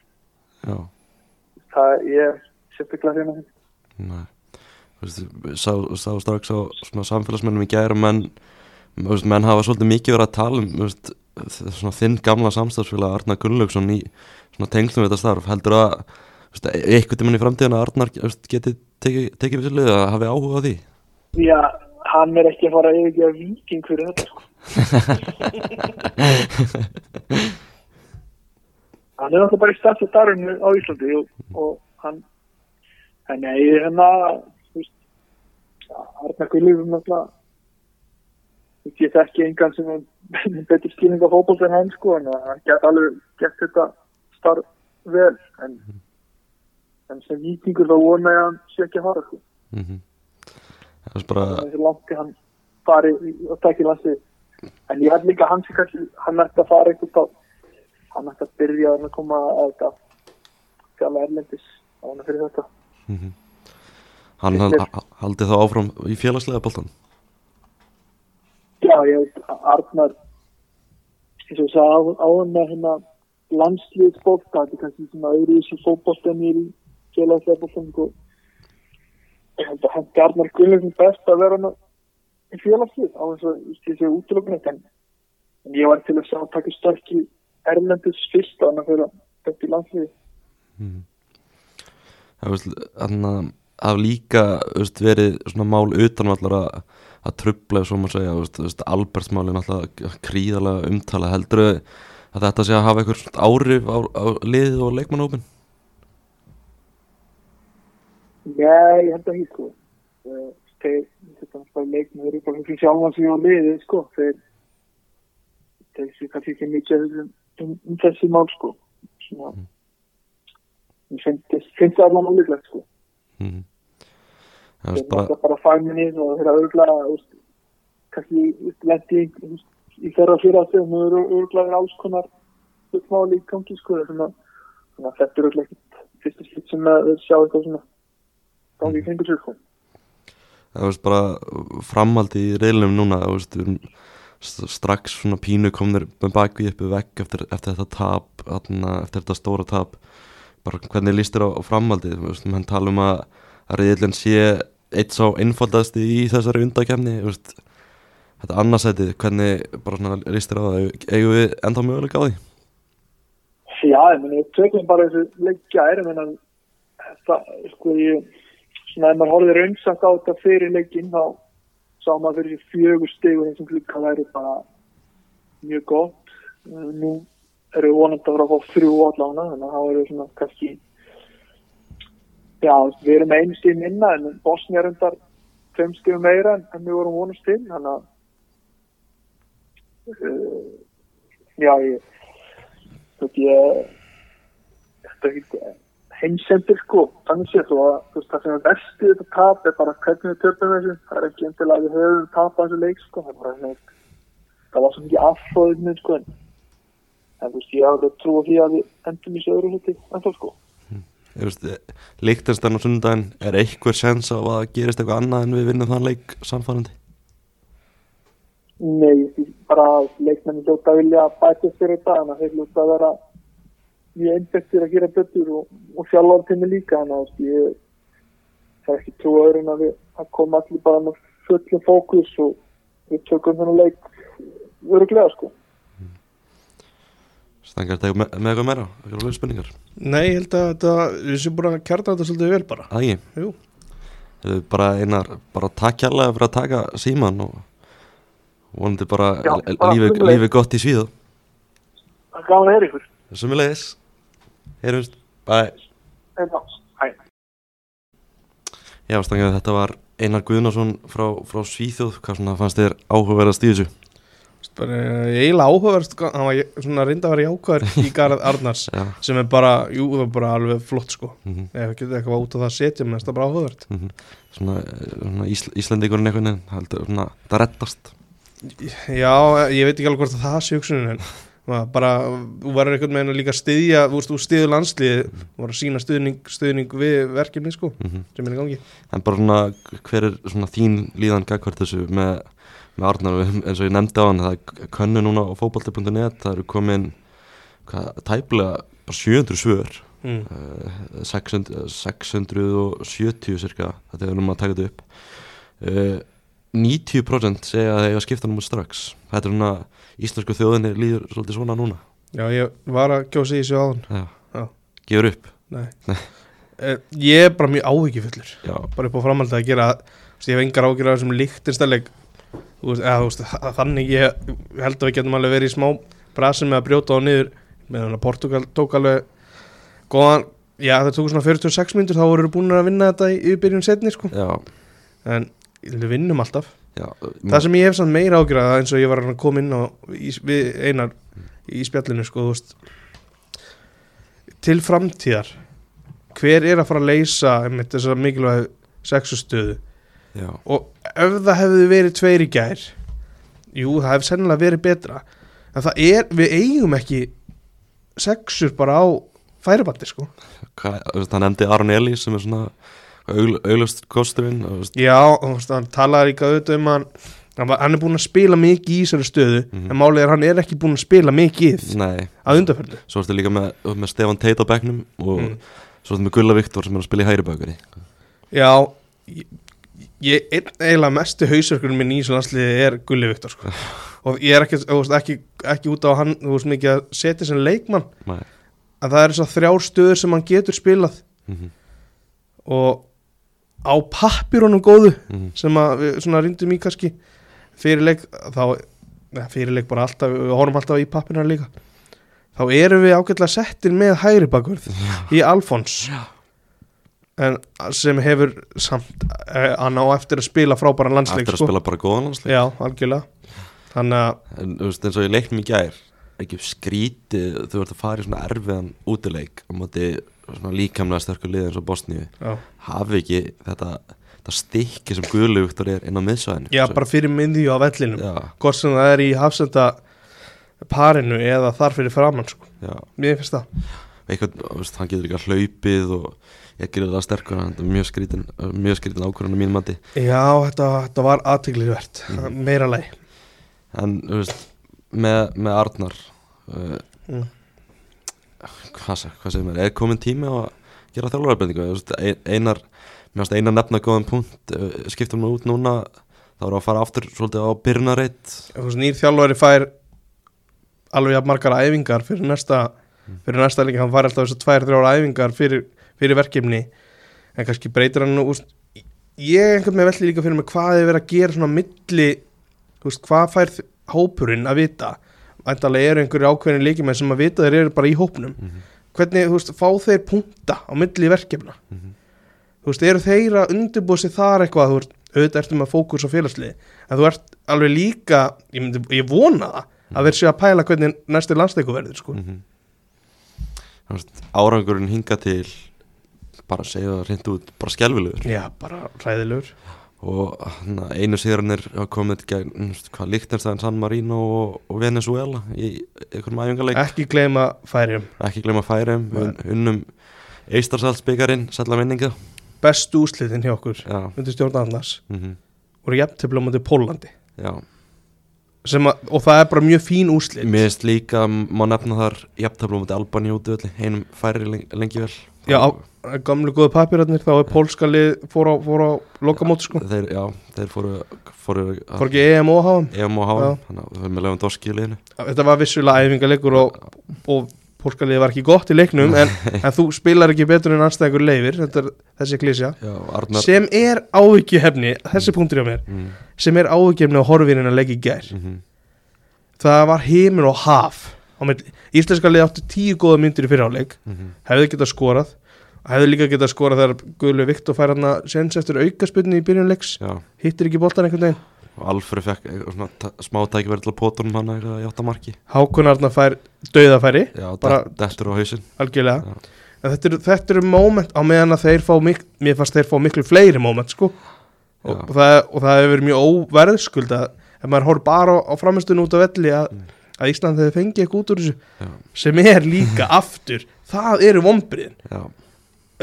já Það er sérstaklega hérna. Sá, sá strax á svona samfélagsmennum í gæra menn þú veist, menn hafa svolítið mikið verið að tala um veist, þinn gamla samstafsfélag Arnar Gunnlaugsson í svona tengslum við þetta starf heldur að eitthvað tímann í framtíðan að Arnar geti tekið teki við sér liða að hafi áhuga á því Já, hann er ekki að fara að yfirgefa viking fyrir þetta sko. hann er náttúrulega bara í stafn starfinu á Íslandi og, og hann en nei, hérna þú veist, Arnar Gullífum náttúrulega ég þekki engan sem er betur skýring á fótboll en hann sko en hann get alveg gett þetta starf vel en, en sem vikingur þá vona ég að hann sé ekki að fara sko. Mm -hmm. Bara þessi langt hann fari og tekja landsið en ég held líka að hann sé kannski hann ætti að fara þá hann ætti að byrja að koma að þetta fjalla erlendis á hann fyrir þetta. Mm hann hal, hal- haldi þá áfram í félagslega boltan já ég veit að Arnar eins og ég sagði á hann með hérna landsliðsbólta þetta er kannski svona öðru í þessu fótboltan í félagslega bóltan og ég held að hendi Arnar Gunnlaugsson best að vera hann í félagslið á þess að þessu útlökunni en, en ég var til að sjá að taka störk í Erlendis fyrst að hann að fyrir þetta í landsliði Það veist, þannig að hafa líka veist, verið svona mál utanvallar að, að trubla, svo maður segja, veist, veist, Albertsmáli náttúrulega kríðarlega umtala. Heldur að þetta sé að hafa einhver áhrif á, á liðið og leikmannópin Nei, ég held að ekki sko. Eh, þeir, þetta er bara þeir eru bara fyrir sjálfan sig á liði sko. Þeir sé kannski ekki mikið um, um, um þessi mál sko. Svona ég finnst það alveg ólíklegt sko. Mm. Það veist bara bara fagminnið og þeir eru örgulega úst, kannski lendi í, þeirra fyrir að þeim eru örgulega alls konar uppmáli í gangi sko þannig að þetta er örgulega ekkert fyrsta slitt sem að sjá eitthvað svona gangi í kringu sér sko. Það veist bara framhaldi í reilum núna þú veist, við st- strax svona pínu komnir með bakvið uppi vekk eftir, eftir þetta tap eftir þetta stóra tap. Bara hvernig líst þér á, á framhaldi þú veist, menn tala um að, að reilin sé eitt sá einfaldasti í þessari undakefni þetta annarsætið hvernig þér á það? Eigum við enda möguleika á því? Já, ég meni, við tökum bara þessu leikja ég meina, það, sko ég svona ef maður horfði raunsagt á þetta fyrir leikinn þá sá maður fyrir fjögur stig og þessum klukka væri bara mjög gott. Nú eru við vonandi að að fá þrjú allána þannig að það eru svona kannski já, við erum einu stíð minna en Bosnia er undar tveim stíðum meira en, við vorum vonast til þannig að uh, já, ég þú veit ég þetta er ekki heimsendir sko, þannig séð þú að þú veist það sem er vestið þetta tap er bara hvernig við töpum þessu, það er ekki endilega að við höfum tapað þessu leik sko, það er bara svona það var svo mikið affóðinu sko. En þú veist ég hafði trú á því að við endum í þessu öðru hluti en þá sko Líktenstein á sundaginn er eitthvað sens á að það gerist eitthvað annað en við vinnum þann leik samfærandi Nei, bara að leikmenni hljóta að vilja bæta fyrir þetta en að þeir hljóta að vera mjög einbættir að gera betur og, og sjálfan tími líka þannig að ég það er ekki trú að öðrun að við að koma allir bara með fullum fókus og við tökum þennan leik öruglega sko Stengar þetta með, eitthvað meira, eitthvað lög spenningar Nei, ég held að þetta, við séum búin að kjarta þetta svolítið vel bara. Það ekki, Jú, Þeir eru bara einar, bara takk kærlega fyrir að taka síman og vonandi bara, Já, l- bara lífið, sömuleiðis. lífið gott í svíðu Það er gaman að heyra ykkur. Sumulegis, heyrumst, bæ. Hæ. Já, Stengar, þetta var Einar Guðnason frá, frá Svíþjóð, hvað svona fannst þér áhugaverðast í þessu? Eiginlega áhugaverst hann var svona reynda að vera jákvæður í Garð Arnars Já, sem er bara, jú, það er bara alveg flott sko. Mm ef við getum eitthvað út á það að setja það er bara áhugavert. Svona, eh, svona Ísl, Íslendingurinn einhvern veginn, heldur, svona, það reddast. Já, ég veit ekki alveg hvort að það sé hugsunin en bara, þú verður einhvern veginn að líka styðja, þú styður landslið þú verður að sína stuðning, stuðning við verkefni sko, mm sem er í gangi. En bara svona, hver er svona þín líðan gagvart þessu með, með Arnar eins og ég nefndi á hann, það er könnu núna á fótbolti.net, það eru komin hvað, tæplega bara 700 svör. Mm. uh, 600, 670 cirka, þetta er um að taka þetta upp. Uh, 90% segja að það er að skipta númur strax. Þetta er svona, íslensku þjóðinni líður svolítið svona núna. Já, ég var að kjósa í þessu Já. gefur upp. Nei. Eh, Ég er bara mjög áhyggjufullur bara upp á framhaldið að gera ég hef engar ágjur af þessum líktinstæleik eða veist, þa- þannig ég held að við getum alveg verið í smá brasi með að brjóta á niður. Meðan að Portugal tók alveg góðan, já það tók svona 46 myndur þá voru búin að vinna þetta í yfirbyrjun setni sko, já, en við vinnum alltaf. Já það sem ég hef samt meira ágjur af eins og ég var að koma inn á í, við einar í spjallinu sko, veist. Til framtíðar hver er að fara að leysa þessar mikilvæg sexustöðu Já, og ef það hefði verið tveir í gær jú, það hefði sennilega verið betra. En það er, við eigum ekki sexur bara á færibandi sko. Hvað, hann nefndi Aron Eli sem er svona augl, auglust kosturinn já, hann talaði líka auðvitað um hann, hann er búinn að spila mikið í þessari stöðu Mhm. en málið er hann er ekki búinn að spila mikið Nei, að undarferðu svo ertu líka með, með Stefan Teit á bekknum og Mm. svo ertu með Gulla Viktor sem er að spila í hægri bakari já ég, einn eiginlega mestu hausverkurinn minn í þessu landsliði er Gulli Viktor sko. og ég er ekki, veist, ekki, ekki út á hann þú veist mikið að setja sem leikmann. Nei. Að það eru svo þrjár stöður sem hann getur spilað. Mm -hmm. og á pappirunum góðu Mm sem að við svona rindum í kannski fyrirleik þá fyrirleik bara alltaf, við horfum alltaf í pappiruna líka. Þá erum við ágætlega settir með hægri bakvörð í Alfons. Já. En sem hefur samt eh, hann á eftir að spila frábæran landsleik Eftir að sko. spila bara góðan landsleik. Já, algjörlega. Þannig að En þú veist eins og ég leiknum í gær ekki skrítið, þú ert að fara í svona erfiðan útileik á móti svona líkamlega sterkur lið eins og Bosníu. Hafi ekki þetta, þetta stykki sem Guðlu Viktor er inn á miðsvæðinu já bara fyrir myndi á vellinum. Hvort sem það er í hafsenda parinu eða þar fyrir framann sko. mér finnst það. Eitthvað, hann getur líka hlaupið og ég gerir það sterkur er mjög skrítin, skrítin ákvörðan á mín mati. Já, þetta, þetta var aðteglivert Mhm. meira leið en þú veist, með, með Arnar uh, Mm. hvað, hvað segir mér er komin tími á að gera þjálfararbendingu einar, mér finnst einar nefna góðan punkt, uh, skiptum við út núna þá erum við að fara aftur svolítið á byrjunarreitt Nýr þjálfari fær alveg jafn margar æfingar fyrir næsta fyrir næsta líka, hann fær alltaf þessar tvær, þrjára æfingar fyrir, fyrir verkefni en kannski breytir hann úst, ég einhvern veginn velli líka fyrir mig hvað er verið að gera svona milli veist, hvað fær hópurinn að vita Væntanlega eru einhverju ákveðin leikjumenn sem að vita þeir eru bara í hópnum Mhm. hvernig, þú veist, fá þeir punta á milli verkefna Mhm. þú veist, eru þeir að undirbúa sig þar eitthvað, þú veist, auðvitað ertu með fókus á félagslið, en þú ert alveg líka, ég, myndi, ég vona það að þeir séu að pæla hvernig næsti landsteiku verður, sko. Mhm. Þú veist, árangurinn hinga til bara að segja það reynd út bara skelvilegur Já, bara hræðilegur. og hana, einu sigranir hafa komið gegn hvað Lichtenstein, San Marino og, og Venezuela í einhverjum æfingarleik Ekki gleyma færium. ekki glemma færum un, unnum Eistarsalsbyggarinn, sætla minninga Bestu úslitin hjá okkur, undir stjórn annars, mm voru jafntefla á móti Pólandi. já. Sem Að, og það er bara mjög fín úslit. mér finnst líka, má nefna þar jafntöflum út Albani út einum færi lengi vel Já, á, gamlu góðu papirarnir, þá er pólska lið fór á, fór á lokamóti, sko. þeir, já, þeir fóru fóru Fór ekki EM og. EM og Já. HM, þannig að við erum með lefum doski í liðinu Þetta var vissulega æfingarleikur og, og pólska liði var ekki gott í leiknum, en, en þú spilar ekki betur en anstæðingur leifir, þetta er þessi klísja. Arnar sem er áhyggjufefni þessi punktur hjá mér, mm, sem er áhyggjufni á horfinin að leggja í gær mm það var heiminn og haf á. Íslenska liði áttu tíu góða myndir í fyrirháleik, -hmm. hefði getað skorað. Hefði líka getað skorað þegar Guðlu Viktor fær hann að sens eftir aukaspunni í byrjunleiks, hittir ekki boltan einhvern veginn. Alfred fekk eitthvað ta- smá tækverð til að pótunum hann að játta marki. Hákon Arnar fær dauðafæri. Já, dettur á hausinn. Algjörlega, Já. en þetta eru, þetta eru moment á meðan að þeir fá mik mér fannst þeir fá miklu fleiri moment sko. Og, og það hefur verið mjög óverðskuld að ef maður horf bara á, á framistunum út af velli að, Mm. Að Ísland hefði fengið eitthvað út úr þessu já, sem er líka aftur það eru vombriðin já,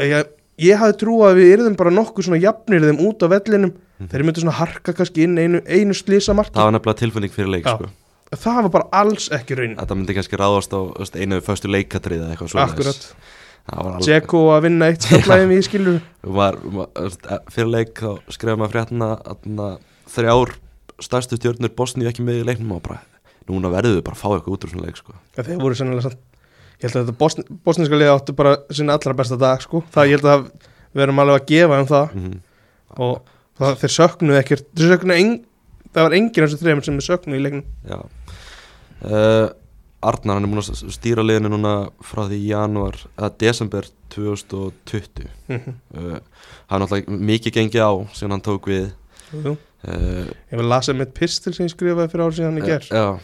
ég, ég hafði trú að við yrðum bara nokkuð svona jafnir þeim út á vellinum. Mhm. þeir myndu svona harka kannski inn einu, einu slisa marki það var nefnilega tilfinning fyrir leik sko. það var bara alls ekki raunin. Þetta myndi kannski ráðast á veist, einu föstu leikatrið eða eitthvað svoleiðis. akkurat, það Dzeko að vinna eitt skaplæðum í skilur var, e- fyrir leik þá skrifaði maður fréttina að þrjár stærstu stjórnur Bosníu ekki með í leiknum og bara núna verður við bara að fá eitthvað út úr svona leik sko. þeir voru sennilega samt ég held að þetta bosn, bosniska liða áttu bara sinna allra besta dag sko, það ég held að við erum alveg að gefa um það. Mm og það, þeir söknuðu ekkert þeir söknuðu en, það var enginn af þessu þreymur sem er söknuðu í leiknum. Uh, Arnar hann er múin að stýra liðinu núna frá því í janúar eða desember 2020 Mhm. uh, hann er náttúrulega mikið gengið á sem hann tók við. Jú, uh, ég vil lasa með pistil sem ég skrifaði fyrir árið síðan í ger Já,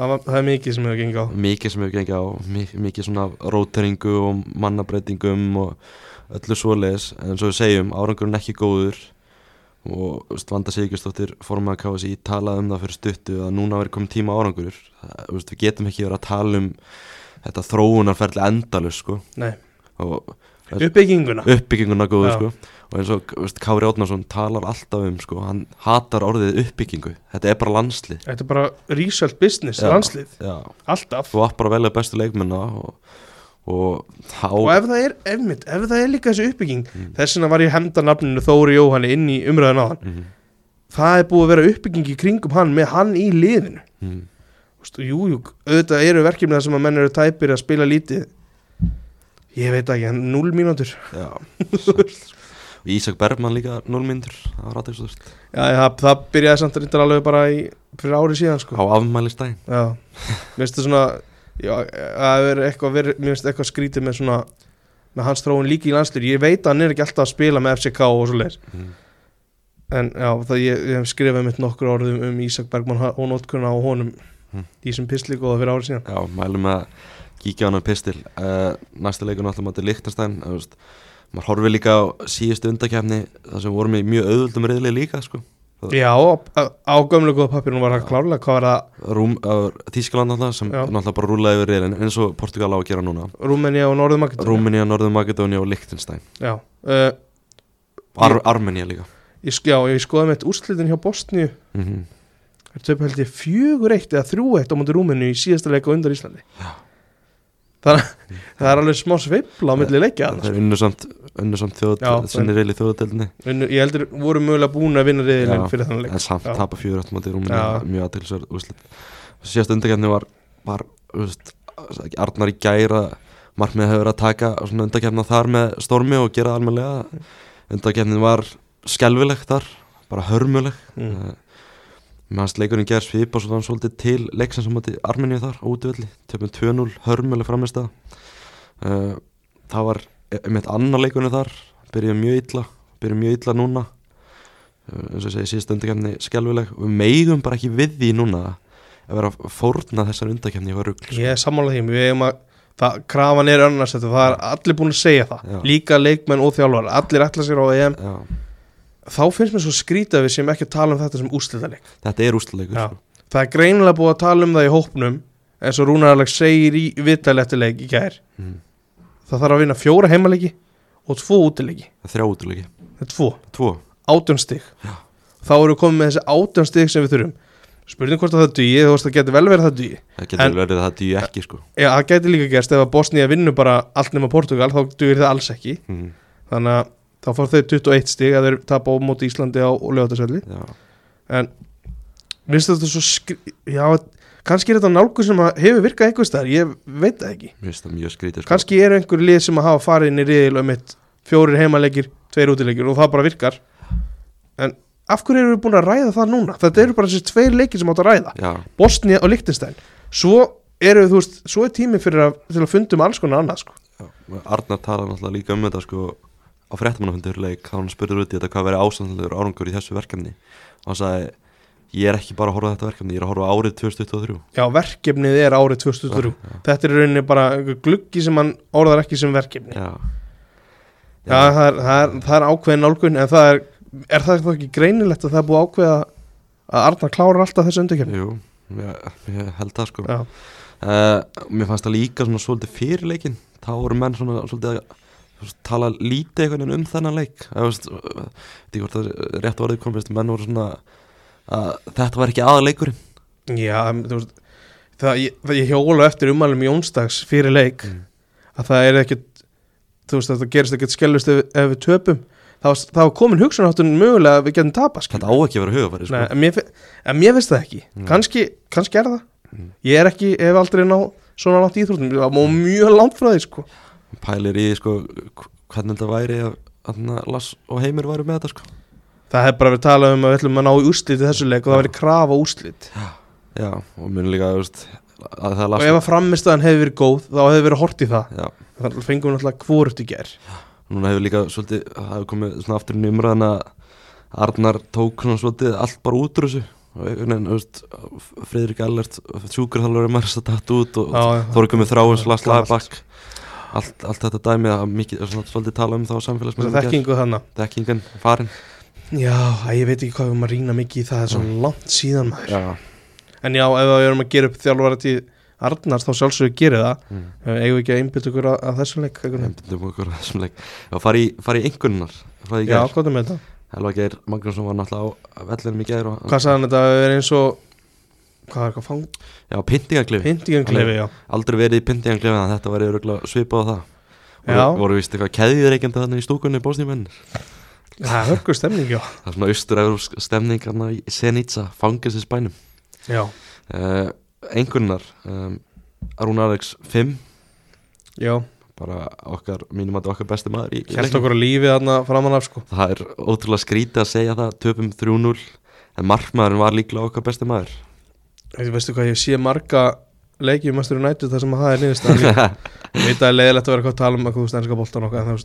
það, var, það er mikið sem hefur gengið á. Mikið sem hefur gengið á. Mi- mikið svona róteringu og mannabreitingum og öllu svoleiðis. En svo við segjum árangurinn ekki góður. Og þú veist, Vanda Sigurðsdóttir formaður KSI talaði um það fyrir stuttu að núna verið komið tíma árangur við getum ekki verið að tala um þetta þróunarferðli endalus sko. Og uppbygginguna uppbygginguna góðu sko. og eins og veist, Kári Átnarsson talar alltaf um sko. hann hatar orðið uppbyggingu þetta er bara landslið þetta er bara result business, Já. landslið Já. alltaf þú átt bara að velja bestu leikmenna og, og þá og ef það er, ef, mitt, ef það er líka þessi uppbygging Mm. þess vegna var ég að henda nafninu Þóri Jóhanni inn í umræðan á hann Mhm, það er búið að vera uppbygging í kringum hann með hann í liðinu. Þú veist, jú, jú, auðvitað eru verkefni þar sem að menn eru tæpir að spila lítið ég veit ekki, hann 0 mínútur. Já, Ísak Bergman líka 0 myndur það var aðeinsvöld já, það, það byrjaði samt að reyndar alveg bara í, fyrir ári síðan sko. á afmælistæðin já, mér finnst það svona já, að vera eitthvað, mér finnst eitthvað skrítið með svona með hans þróun líka í landslýr ég veit að hann er ekki alltaf að spila með FCK og svo leir mm. en já, það ég, ég hef skrifað mitt nokkur orðum um Ísak Bergman og nótkunna á honum. Mm. í sem pisli góða fyrir árið síðan. Já, mælum að kíkja á hann pistil. Uh, næsta leikur náttúrulega mátti veist, maður horfið líka á síðustu undakefni þar sem vorum í mjög auðvöldum reyðli líka sko. já, á, á gömlu góða pappirinn var það klárlega hvað var það? Rúm, uh, Þískaland náttúrulega sem Já. náttúrulega bara rúlaði yfir reyðin eins og Portugal á að gera núna. Rúmenía og Norðumakit Rúmenía, Norður Makedónia og Lichtenstein já, uh, Ar Armenía líka. Ég, já, ég skoði með úrslitin hjá Bosníu. Mm -hmm. Það er töpu held ég fjögur eitt eða þrjú eitt á móti Rúmenu í síðasta leika undan Íslandi. Já. Það, er alveg smá sveifla á milli leikja Það er unnu samt, unnu samt þjóð, Já, sinni reyðli þjóðadeldinni sko. En Ég heldur voru mögulega búin að vinna reyðilinn fyrir þannig leik. en samt tapa fjögur átt Já. mjög aðtilsverð síðast undakefni var, var veist, Arnar í gæra markmið hefur verið að taka undakefna þar með stormi og gera það almennilega. Undakefnin var skelvilegt þar, bara hörmuleg. Mm. Fannst leikurinn gerð svipa svona svolítið til leiksins á móti Armeníu þar á útivelli, töfum 2-0 hörmuleg framist það uh, það var einmitt annar leikurinn þar. Byrjuði mjög illa byrjuði mjög illa núna. Uh, eins og segi síðast undakefni skelvileg við meigum bara ekki við því núna að vera að fórna þessar undakefni var rugl sko. Ég er sammálað því, við hefum að það, krafan er annars það er allir búin að segja það. Já. líka leikmenn og þjálfar, allir ætla sér á EM Já, þá finnst mér svo skrítið að við sem ekki að tala um þetta sem úrslitaleik þetta er Já. sko. það er greinilega búið að tala um það í hópnum eins og Rúnar Alex segir í leik í gær mm. það þarf að vinna fjóra heimaleiki og tvo útileiki þrjá útileiki, það er tvo, tvo átjón stig Já. þá erum við komið með þessi átjón stig sem við þurfum spurning hvort að það dugi, þú veist það getur vel verið að það dugi það getur vel verið að það dýju ekki sko. Já, það getur líka gerst ef að Bosnia vinnur bara allt nema Portugal, þá dugir það alls ekki mm. þannig að þá fór þau 21 stig að þeir tapa á móti Íslandi á lögatarsvelli en minnst þetta svo skri... já, kannski er þetta nálgur sem hefur virkað einhvers þar, ég veit það ekki. Skrítið sko. kannski eru einhver lið sem að hafa farið inn í riðil um eitt fjórir heimaleikir, tveir útileikir og það bara virkar. En af hverju eru við búin að ræða það núna? Þetta eru bara þessi tveir leikir sem átt að ræða. Já, Bosnia og Liechtenstein. Svo eru þú veist, svo er tími fyrir að, að fundum alls konar annað sko. Arnar tala náttúrulega líka um þetta sko, á fréttamannafundur leik þá hann spurður út í þetta hvað veri ásandlegur árangur í þessu verkefni. Og hann sagði ég er ekki bara að horfa þetta verkefni, ég er að horfa árið 2023 Já, verkefnið er árið 2003 Þetta er rauninni bara gluggi sem hann orðar ekki sem verkefni. Já, Já, það, er, það, er, það er ákveðin nálgun en það er, er það þá ekki greinilegt að það er búið að ákveða að Arnar klárar alltaf þessu undirkefni Jú, ég, held það sko. Já, uh, Mér fannst það líka svona svolítið fyrir leikin þá voru menn svona svolítið að tala lítið einhvern veginn um þennan leik Ég veist, ekki hvort það er rétt orðið komist menn voru svona að þetta var ekki aðaleikurinn Já þú veist það, ég, það, ég hjóla eftir umælum Jónsdags fyrir leik Mm. að það er ekkit þú veist að það gerist ekkit skellust ef, ef við töpum þá þá var komin hugsunháttun mögulega að við getum tapast. Þetta á ekki að vera hugafæri sko. En, en mér finnst það ekki Mm. kannski, kannski er það Mm. ég er ekki, hef aldrei ná svona langt í íþróttum, það má mjög langt frá því sko. Pælir í sko, hvernig þetta væri að, Lass og Heimir væri með þetta sko. það hef bara verið talað um að við ætlum að ná í úrslit í þessu leik og það verið krafa úrslit. Já, og mun líka veist, að það og Lass ef að framistæðan hefði verið góð þá hefði verið hort í það. Já, þannig fengum við náttúrulega hvoruft í ger núna hefur líka svolítið, það hefur komið svona aftur í umræðan að Arnar tók svona svolítið allt bara út úr þessu. Og Allert sjúkurþalur er margst að datt út og Já, já. Þóri komið þráins, Lars Gamalt. Allt, allt þetta dæmi að mikið, svona, svolítið tala um það á þess samfélagsmiðlum að þekkingu þannig Þekkingen farin. Já, ég veit ekki hvað við erum að rýna mikið í það það er svo langt síðan maður. Já, en já, ef við erum að gera upp þjálfara til Arnars þá sjálfsögur gerir það. Mm. Eigum við ekki að einbytta okkur að, að þessum leik? Nefndum okkur á þessum leik. Já, fari í, í já, hvað er með þetta? Helva Geir Magnússon var náttúrulega á vellinum í gær og hvað sagði hann þetta að vera eins og hvað er eitthvað fang? Já, pyntingaklifi Pyntingan klefi, já. Aldrei verið í pyntingaklifi en þetta var örugglega svipað á það. Já. Voru, voru vist eitthvað keðiðreikjandi þannig í stúkunni bósnýmenn það er hörgur stemning, já. Það er svona austur-európsk stemning hann í Senica, fangelsinsbænum já, uh, Einhverjunar um, Rúnar Alex 5 já, bara okkar, mínum að okkar besti maður í, í leiknum. okkur að lífi þarna framan af sko. Það er ótrúlega skrítið að segja það töpum 3-0 en markmaðurinn var líklega okkar besti maður Þú veistu hvað, ég sé marga leikið Master United þar sem að það er líka. Ég veit að það er leiðilegt að vera eitthvað að tala um að þú veist ennska boltan okkar en það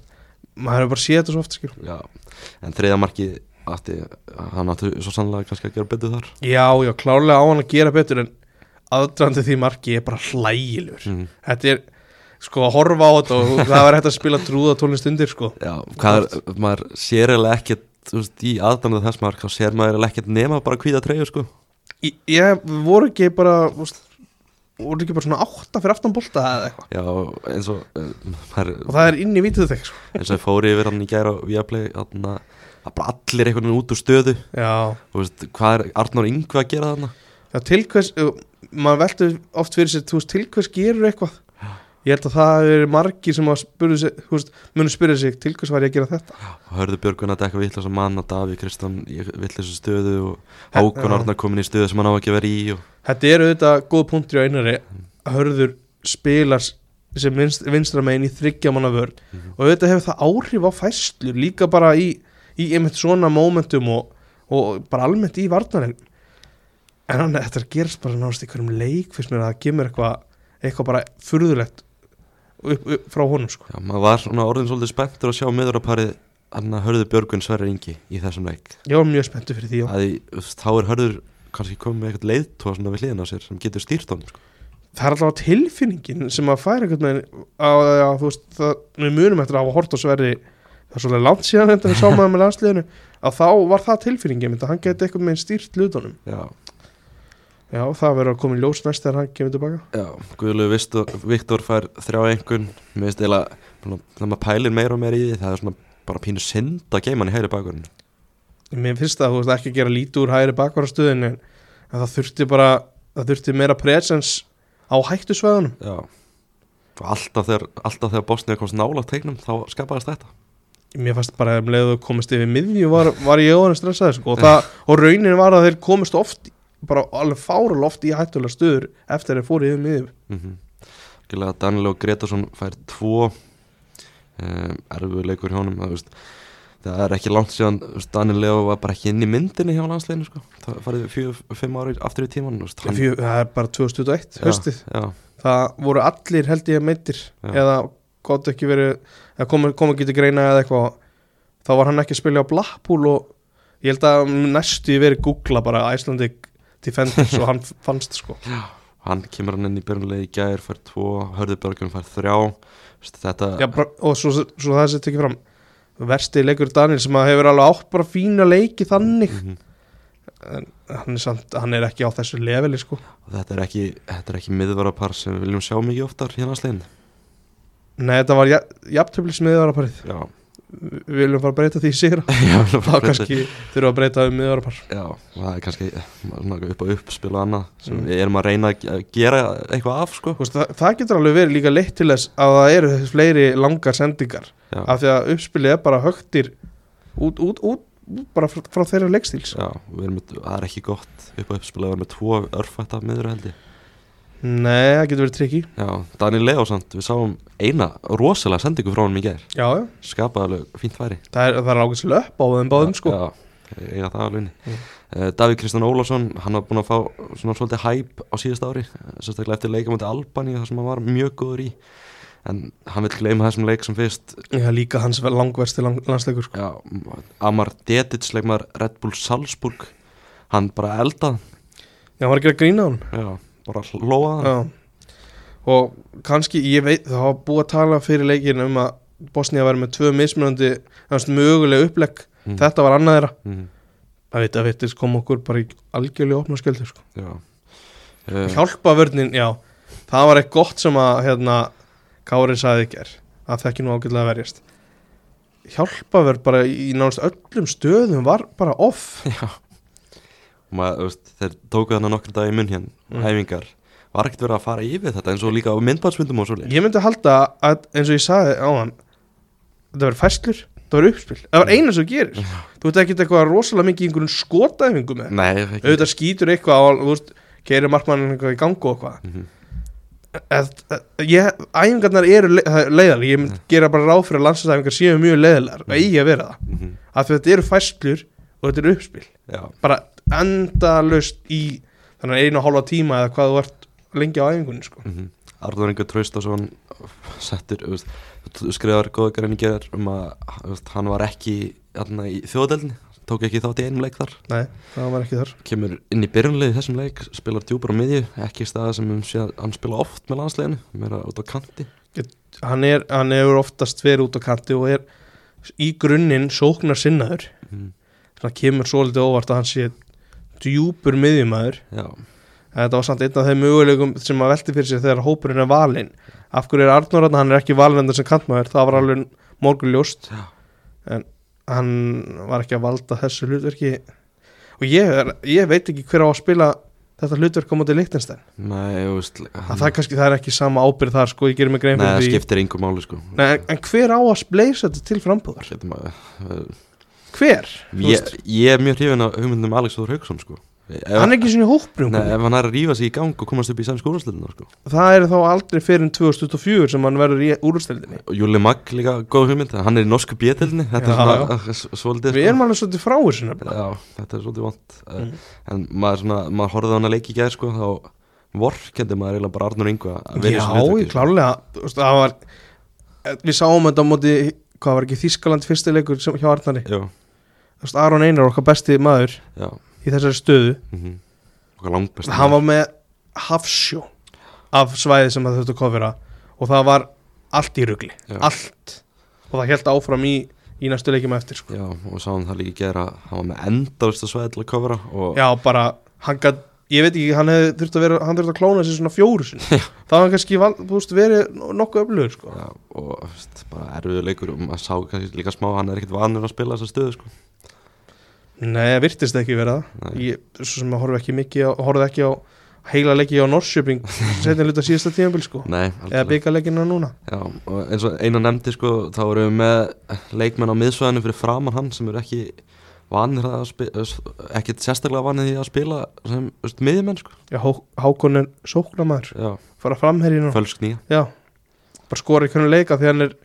maður hefur bara séð þetta svo oft skil Já, en þriða marki átti, hann átti svo sannlega kannski að gera betur þar. Já, já, klárlega á hann að gera betur en aðdrandi því marki er bara hlægilegur. Mm. Þetta er, sko, að horfa á þetta og það var hægt að spila trúða tólinn stundir sko. Já, hvað er, maður sér eiginlega ekkert veist, í aðdæmið þess þá sér maður eiginlega ekkert nema bara hvíða treyju sko Ég, ég voru ekki bara, veist, voru ekki bara svona átta fyrir aftan bolta eða eitthvað. Já, eins og uh, maður, og það er inn í vítið þig sko. eins og ég fóri yfir hann í gæra og að play að bara allir einhvern veginn út úr stöðu. Já, og veist, hvað er Arnór Yngve að gera þarna? Já, til hvers, uh, maður veldur oft fyrir sér, þú veist, til hvers gerur eitthvað Ég held að það er margir sem að munu spyrja sig til hvers var ég að gera þetta hörðu Björgun að dekka vittlösa mann að Daví Kristján í vittlösa stöðu og Hákon. Arnar komin í stöðu sem hann á ekki að vera í og, Þetta er auðvitað góð punktur á einari að hörður spilar sem vinst, vinstra megin í þryggja manna vörð Mhm. og auðvitað hefur það áhrif á fæslur líka bara í, í einmitt svona momentum og, og bara almennt í varnarlegin en hann, þetta gerst bara náðast í hverjum leik fyrst mér að það kemur eitthvað eitthvað bara furðulegt upp, upp frá honum sko Já, maður var svona orðin svolítið spenntur að sjá miðuraparið hann að hörðu Björgun Sverri Ingi í þessum leik var mjög spenntu fyrir því já. veist, þá er hörður kannski komið með eitthvað leiðtóa svona við hliðina á sér sem getur stýrt honum sko. það er alltaf tilfinningin sem að færa einhvern veginn að, að þú veist, það, við munum eftir að hafa hort á Sverri það er svolítið langt síðan þetta við sáum að með landsliðinu að þá var það tilfinningin að hann geti einhvern veginn stýrt hlutunum Já, já, það verður að koma í ljós næst þegar hann kemur tilbaka já, Guðlu Viktor fær þrjá einhvern mér finnst eiginlega, svona, þegar maður pælir meira og meira í því það er svona bara pínu synd að geima hann í hægri bakgrunn mér finnst það, þú veist, ekki gera lítið úr hægri bakvarastöðin en, það þurfti bara það þurfti meira presens á hættusvæðunum. Já. Og alltaf þegar, alltaf þegar Bosnia komst nála tegnum þá skapaðist þetta. Mér fannst bara um leiðu komist yfir miðju var, var ég óðan stressaði sko. og, og raunin var að þeir komist oft bara alveg fárul oft í hættulega stöður eftir þeir fóru yfir miðju mm -hmm. Daniel og Gretarsson fær tvo um, erfu leikur hjá honum það, veist, það er ekki langt síðan veist, Daniel Leo var bara ekki inn í myndinni hjá landsleginu sko. það farið fjög, fimm ári aftur í tíman veist, hann, Fjö, það er bara 2021 höstið það voru allir held ég Já. eða gott ekki verið eða kom, ekki til greina eða eitthvað þá var hann ekki að spila á Blackpool og ég held að næstu verið googla bara Icelandic Defenders og hann fannst sko. Hann kemur hann inn í byrjunlegi í gær fær tvo, Hörðubjörgun fær þrjá. Þetta Já, bara, og svo, svo það sem tekið fram versti leikur Daniel sem að hefur alveg átt bara fína leiki þannig. Mhm. en hann er, samt, hann er ekki á þessu leveli sko. Og þetta er ekki, ekki miðvarapar sem við viljum sjá mikið oftar hérna landslegin Nei, þetta var jafntöflis miðvaraparið já, við viljum fara að breyta því sigra þá kannski þurfum að breyta um miðvarapar Já, það er kannski upp á uppspil og annað sem Mm. við erum að reyna að ge- að gera eitthvað af sko. Þú veist, það, það getur alveg verið líka leitt til þess að það eru fleiri langar sendingar. Já, af því að uppspilið er bara högtir út, út, út, bara frá, frá þeirra leikstíls já það er ekki gott upp á uppspil að vera með tvo örfætta miður held ég Nei, það getur verið trikki Já, Daniel Leo samt, við sáum eina rosalega sendingu frá honum í gær. Já, já, skapaði alveg fínt færi. Það er, það er ágætis löp á þeim báðum sko. Já, eiga það alveg Mm. uh, Davíð Kristján Ólafsson, hann var búin að fá svona svolítið hæp á síðust ári sérstaklega eftir leikamöndi Albani þar sem hann var mjög góður í. En hann vil gleyma þessum leik sem fyrst. Já, líka hans langversti lang, landsleikur sko. Já, Amar Dedic leikmar Red Bull Salzburg hann bara eldað Já, hann var ekki að grína á hann já, bara Já. Og kannski, ég veit, það var búið að tala fyrir leikin um að Bosnia væri með tvö mismunandi þannig, mögulega upplegg. Mm. Þetta var annað þeirra. Mm, Það veit að veitis kom okkur bara í algjörlega opna sköldur sko. uh, Hjálpavörnin, já. Það var eitt gott sem að hérna, Kári sagði ekki er að þekki nú ágætlega að verjast. Hjálpavörn bara í nánast öllum stöðum var bara off. Já maður, veist, þeir tóku þarna nokkur dag í munn hérna, Mm. æfingar. Var ekkert verið að fara yfir þetta eins og líka á myndbatsmyndum og svo leik Ég myndi halda að eins og ég sagði á hann þetta verður fæslur, þetta verður uppspil. Það var eina sem gerir þú veit ekki eitthvað rosalega mikið í einhverjum skotæfingu með Nei, ekki. Auðvitað skýtur eitthvað á, þú veist, keirir markmann eitthvað í gangu og eitthvað. Eð, ég, æfingarnar eru le leiðalega, ég myndi gera bara ráð fyrir að landsinsæfingar séu mjög leiðilegar og eigi að vera það, því að þetta eru fæslur og þetta eru uppspil, Já, bara endalaust í þannig einu og hálfa tíma eða hvað þú ert lengi á æfingunni sko. mm Arður Inga Traustason settur, þú veist, þú skrifar góða grein í gerðar um að veist, hann var ekki þarna í þjóðadeldinni tók ekki þátt í einum leik þar. Nei, það var ekki þar. Kemur inn í byrjunlið í þessum leik spilar djúpar á miðju, ekki staða sem sé að hann spila oft með landsleginu meira út á kanti. Hann, er, hann hefur oftast verið út á kanti og er í grunninn sóknar sinnaður mm. það kemur svolítið óvart að hann sé djúpur miðjumæður þetta var samt einn af þeim möguleikum sem að velti fyrir sér þegar hópurinn er valinn. Af hverju er Arnór hann, er ekki valinn enda sem kantmaður, það var alveg morgun ljóst. Já. en hann var ekki að valda þessu hlutverki. Og ég, er, ég veit ekki hver á að spila þetta hlutverk á móti nei, að það, það er ekki sama ábyrð þar sko, ég gerir mig grein Nei, það fyrir því. skiptir yngur máli sko. Nei, en, en hver á að spleisa þetta til frambúðar? Getum að, uh, hver? Ég, ég er mjög hrifin af hugmyndum Alex Þór Hauksson sko. Ef, hann er ekki svona í hópnum nei, ef hann er að rífa sig í gang og komast upp í sænsku úrstöldinu sko. það er þá aldrei fyrir 2024 sem hann verður í úrstöldinni og Júli Magg líka góð hugmynd. Hann er í norsku er svolítið við sko. erum alveg svolítið frá þessu þetta er svolítið vant Mm. mm. en maður, svona, maður horfði á hann að leiki í gær sko, þá vorkendi maður eiginlega bara Arnur Ingo já, ég klálega var, við sáum þetta á móti hvað var ekki Þískaland fyrsti leikur sem, hjá Arnari? Já, Þú veist, Aron Einar okkar besti maður já í þessari stöðu mm okkar langbest hann var með hafsjó af svæði sem það þurfti að kofira og það var allt í rugli Já. allt og það held áfram í, í næstu leikjum eftir sko. Já, og sáum það líka gera hann var með endalist að svæði til að kofra og já bara hann gat, ég veit ekki hann hefði þurft að hann að klóna sér svona fjóru sinni það var hann kannski val, þú veist, verið nokkuð öflugur sko. Já, og veist, bara erfiðu leikur og maður sá kannski líka smá hann er ekkert vanur að spila þessa stöðu sko. Nei, það virtist ekki vera það. Ég, svo sem að horfa ekki mikið á, horfði ekki á heila leiki á Norrköping setja hluta síðasta tíðanbíl sko. Nei, eða byggarleikina núna. Já, og eins og eina nefndi sko, þá erum við með leikmenn á miðsvæðinu fyrir framan hann sem eru ekki vanir að spila ekkert sérstaklega vanir því að spila sem miðjumenn sko. já, Há, Hákon sóknamaður Já, fara framherjinu fölsk nýja. Já, bara skora í hvernig leika því hann er,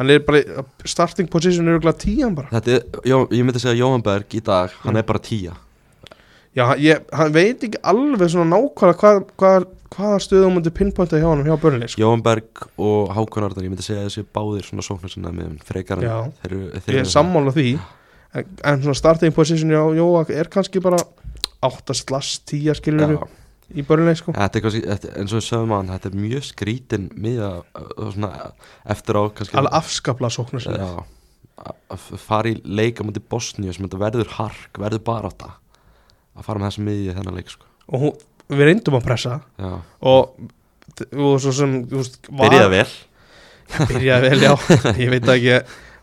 hann er bara starting position er auðvitað tían bara. Þetta er, já, ég myndi segja að Jóhann Berg í dag, hann Mm. er bara tíja Já, ég, hann veit ekki alveg svona nákvæmlega hvað, hvað, hvaða stöðum myndi pinpointa hjá hann hjá börnleik sko. Jóhann Berg og Hákon Arnar, ég myndi segja að þessi báðir svona sóknar sinna með frekar en Já. þeir eru þeir Ég eru- er sammála því. En, en svona starting position hjá Jóa er kannski bara 8 slass 10 skilur Já, í börnleik sko. Þetta er þetta, eins og við sögum að þetta er mjög skrítin miða svona, eftir á kannski alveg afskapla sóknar Já, að- fara í leik á mútið Bosníu sem þetta verður hark, verður bara átta. Að fara með þessum miðið þennan leik sko. og hún, við reyndum að pressa. Já, og, og svo sem veist, var- byrjaði vel. Byrjaði vel, já, ég veit ekki.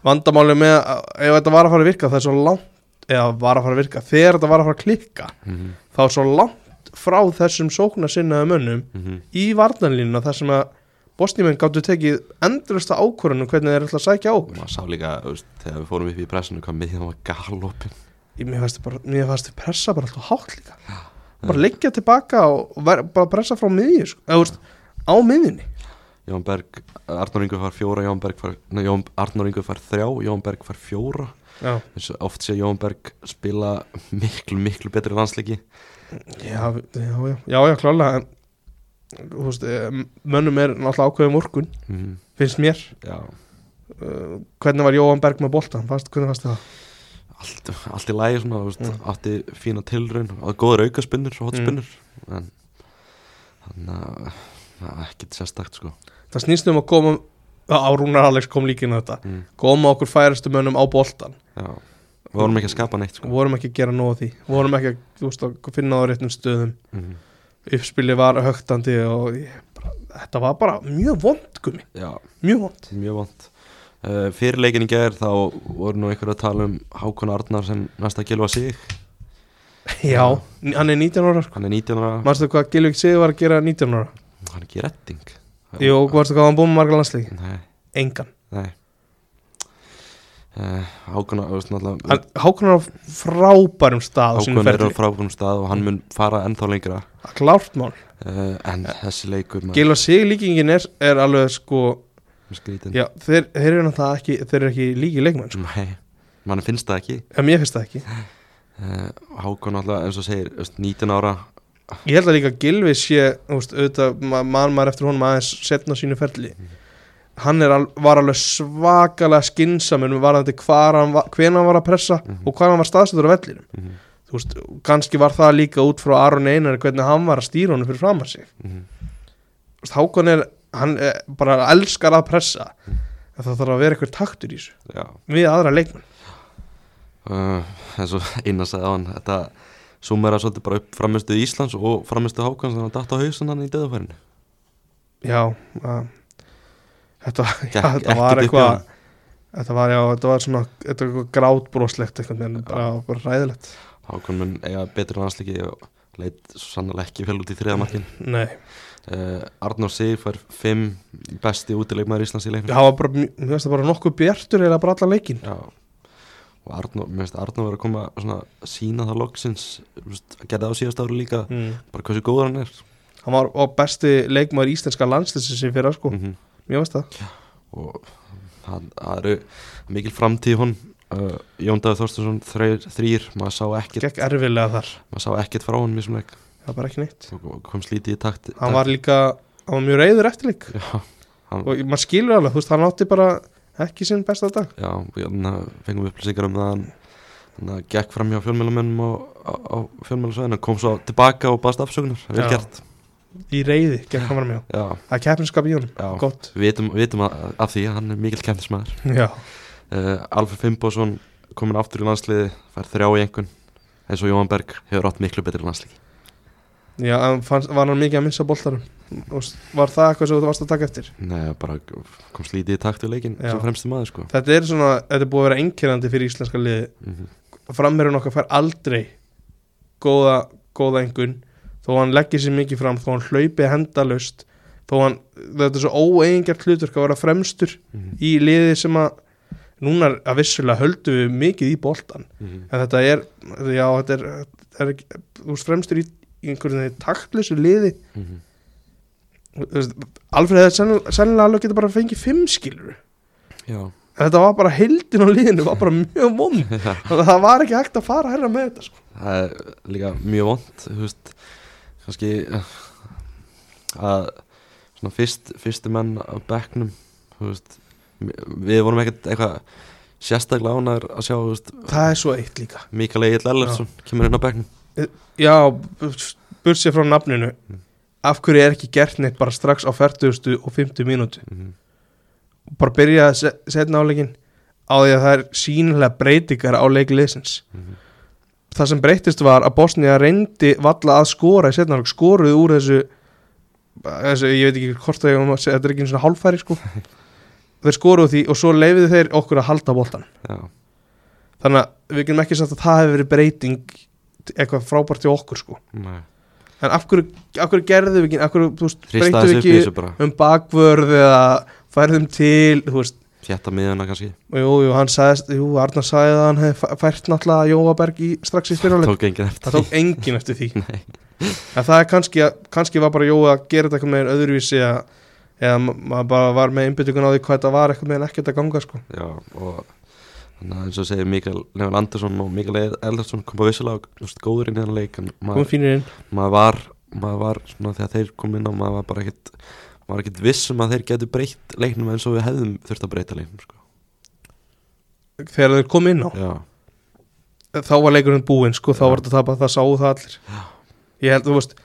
Vandamáli með, að- ef þetta var að fara að virka Það er svo langt, eða var að fara að virka Þegar þetta var að fara að klikka mm Þá er svo langt frá þessum sókna sinnaðu mönnum -hmm. Í varnanlínuna þar sem að Bosnímenn gáttu tekið endurista ákvörðunum Hvernig þeir ætla að sækja á og maður sá líka veist, þegar við fórum upp í pressinu hvað miðjan var galopin Mér fannst þið pressa bara alltaf hátt líka. Bara leggja tilbaka og ver, bara pressa frá miðju sko. Eða, þú veist, á miðjunni. Jón Berg, Arnur Ingur far fjóra Jón Berg far, nei, Jón, Arnur Ingur far þrjá Jón Berg far fjóra. Og oft sé Jón Berg spila miklu, miklu betri landsleiki já, já, já, já, klálega veist, eh, mönnum er náttúrulega ákveðum morgun mm finnst mér. Uh, hvernig var Jóhann Berg með boltan fast, hvernig fannst það? allt, allt í lægi svona, veist, Mm. átti fína tilraun og góður aukaspinnur hotspinnur Mm. en þannig að ekkert sérstakt sko. Það snýst um að koma á Rúnar Alex kom líka inn á þetta. Mm. koma okkur færastu mönnum á boltan Já, við vorum ekki að skapa neitt sko. Vorum ekki að gera af því. Vorum ekki að, veist, að finna það á réttum stöðum. Mm. uppspili var högtandi og ég, bara, þetta var bara mjög vond gummi, Já, mjög vond. Mjög vant uh, Fyrir leikin í gær þá voru nú einhver að tala um Hákon Arnar sem næsta að gilfa sig. Já, hann er 19 ára sko. Hann er 19 ára, mannstu hvað Gilvík Sigur var að gera 19 ára? Hann er ekki retting jú, varstu hvað hann búið með marga landsleiki? Nei, engan, nei Hákon Hann- Hákon er á frábærum stað Hákon er á frábærum stað og hann mun fara ennþá lengra. Klárt mál. Uh, en þessi leikur maður, Gilva sig líkingin er, er alveg sko já, þeir, þeir eru náttúrulega ekki þeir eru ekki líki leikmenn sko. Nei, mann finnst það ekki. En mér finnst það ekki. Uh, Hákon alltaf eins og segir þú veist, 19 ára. Ég held að líka Gilvi sé veist, auðvitað, ma- mann maður eftir honum aðeins setna sínu ferli hann al, var alveg svakalega skinsamur hann var, hven hann var að pressa Mhm. og hvar hann var staðstöður á vellinum. Mm þú veist, kannski var það líka út frá Aron Einar hvernig hann var að stýra honum fyrir fram að sig. -hmm. Þú veist, Hákon er, hann er, bara elskar að pressa. En það þarf að vera eitthvað taktur í þessu. Já. Við aðra leikmenn. Uh, eins og eina sagði á hann þetta sumera svolítið bara upp framistu Íslands og framistu Hákons þannig að hann datt á hausin hann í döðafærinu já að, þetta, já, þetta var í eitthvað þetta var, já, þetta var svona eitthvað grátbróslegt eitthvað en bara, bara ræðilegt Hákon mun eiga betur landsliki og leit sannlega ekki vel út í þriðamarkin nei, uh, Arnór Sig fær 5 besti útileikmaður Íslands í leiknum. Það var bara, mér finnst það bara nokkuð bjartur eða bara allan leikin Já. Og Arnó, mér finnst Arnó verið að koma svona að sína það loksins að það á síðast ári líka mm. bara hversu góður hann er. Hann var besti leikmaður íslenska landslisins sem fyrir sko, -hmm. Mér veist það. Og það, eru mikil framtíð hún uh, Jón Davíð Þorstinsson þrýr, þrýr maður sá ekkert gekk erfilega þar, maður sá ekkert frá hann mjög leik. Það var bara ekki neitt. Og kom slítið í takt hann var líka, hann var mjög reyður eftirleik já, hann, og maður skilur alveg, þú veist, hann átti bara ekki sinn besta dag. Já, við hérna fengum upplýsingar um það að hann hann að gekk fram hjá fjölmjölamennum á, á, á fjölmjölasvæðinu kom svo tilbaka og baðst afsökunar, vel Já. gert í reyði, gekk hann var mjög já, það er keppniskap í honum, gott. Við að, af því að hann er mikill kemtismæður já, uh, Alfred Fimboðsson komin aftur í landsliði fær þrjá í einhvern eins og Jóhann Berg hefur átt miklu betri landslið já, fannst, var hann mikið að missa boltarum og var það eitthvað sem þú varst að taka eftir? Nei, bara kom slítið í takt við leikin Já. sem fremsti maður sko. Þetta er svona, þetta er búið að vera einkernandi fyrir íslenska liði mm -hmm. framherjun okkar fær aldrei góða, góða engun þó hann leggir sér mikið fram þó hann hlaupi hendalaust þó hann, þetta er svo óeigingert hlutverk að vera fremstur Mhm. í liði sem að núna er að vissulega höldu við mikið í boltan en þetta er, já, þetta er, er ekki, þú veist fremstur í, í einhverjum þegar taktlösu liði. Mhm. Þú veist, Alfreð hefði sennilega, sennilega alveg getur bara fengið fimm skilur Já, þetta var bara heildin á liðinu var bara mjög vond. Að það var ekki hægt að fara herra með þetta sko. það er líka mjög vond þú veist, kannski eh, að svona fyrst, fyrstu menn á veist, við vorum ekkert eitthvað sérstaklega ánæður að sjá veist, það er svo eitt líka. Mikael Egil Ellersson kemur inn á bekknum. Já, bursið frá nafninu Mm. af hverju er ekki gert neitt bara strax á 40 og 50 mínútu? Mm bara byrja að se- setna áleikin á því að það er sínilega breytingar á leikliðsins -hmm. Það sem breytist var að Bosnia reyndi valla að skora í setna áleik skoruð úr þessu, þessu ég veit ekki hvort það er, þetta er ekki einu svona hálfæri sko. Þeir skoruð því og svo leifiðu þeir okkur að halda boltan Já, þannig að við getum ekki sagt að það hefur verið breyting eitthvað frábært til okkur sko. Nei. En af hverju, af hverju gerðum við ekki af hverju, veist, þessu við ekki um bakvörð eða færðum til þú veist, Fjetta miðuna kannski jú, jú, hann sagðist jú, Arnar sagði að hann fæ- fært náttúrulega Jóaberg í, strax í fyrirleik Tók enginn eftir það tók enginn eftir því. En það er kannski, að- kannski var bara Jóa að gera þetta eitthvað með öðruvísi eða, eða ma- maður bara var með einbyttingun á því hvað þetta var eitthvað með ekkert að ganga sko. Já, og þannig að eins og segir Mikael Leifur Andersson og Mikael Eldarsson kom þú veist, góður inn í þann leik en komum fínir inn. maður var maður var svona þeir var bara ekkit maður var ekkit viss um að þeir getur breytt leiknum eins og við hefðum þurft að breyta leiknum sko. þegar þeir kom inn á? Já, þá var leikurinn búinn sko, þá Já. var þetta tapað, það sáu það allir. Ég held, þú veist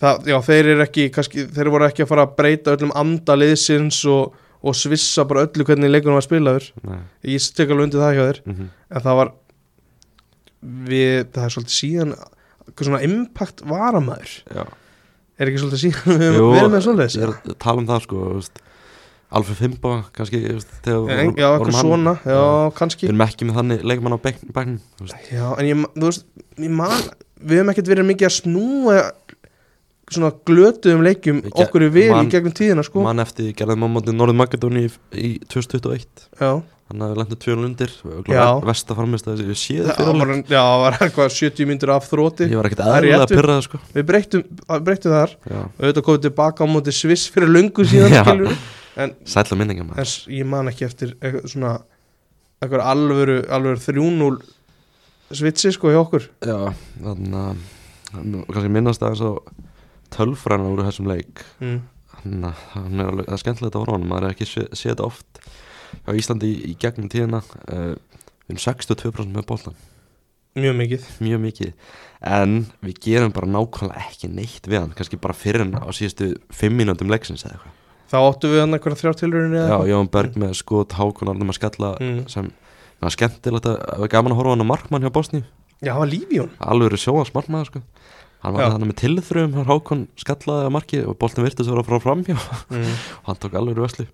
það, já, þeir eru ekki, kannski, þeir voru ekki að fara að breyta öllum anda liðsins og, og svissa bara öllu hvernig leikurinn var spilaður. Nei. Ég tek alveg undir það hjá þér. Mm en það var við, það er svolítið síðan hvað svona impact varamæður. Já, er ekki svolítið síðan við verið með svoleiðis? ég er að tala um það sko Alfred Fimbo kannski veist, En- já, eitthvað svona, já, Við erum ekki með þannig leikmann á veist. já, en ég, þú veist, ég man við höfum ekkert verið mikið að snúa svona glötuðum leikjum Við ge- okkur vil man- í gegnum tíðina sko. mann eftir gerðum á móti Norður Makedóni í, í 2021 já, þannig að við lendum tvölun undir Já. vest að farmist að ég séð það var, já, það var eitthvað 70 myndur af þróti ég var ekkert Það er eðlilega rétt við- pyrrað sko. við breyttum, breyttum þar. Já. og auðvitað komum tilbaka á móti Sviss fyrir löngu síðan en, sætla minninga en ég man ekki eftir eitthvað svona eitthvað alvöru, alvöru 3-0 svitsi sko hjá okkur. Já, þannig að kannski minnast á tölfræna úr þessum leik. Mm. þannig að hann er alveg, það er skemmtilegt að horfa hann maður er ekki sé- séð þetta oft á Íslandi í, í gegnum tíðina. Uh, við erum 62% með boltan mjög mikið. Mjög mikið. En við gerum bara nákvæmlega ekki neitt við hann. Kannski bara fyrir hann á síðustu 5 mínútum leiksins eða eitthvað. Þá áttu við hann eitthvað þrjár tilrauninni Já, Jón Berg með skot, Hákon Arnum að skella Mm. sem það var skemmtilegt að var gaman að horfa hann á markmann hjá Bosni já, hann var líf í hún alveg eru sjóans markmann sko. Hann var þannig með tilþröfum hann Hákon skallaði að marki og boltin virtist að vera frá framhjá mm. og hann tók alveg vöslu.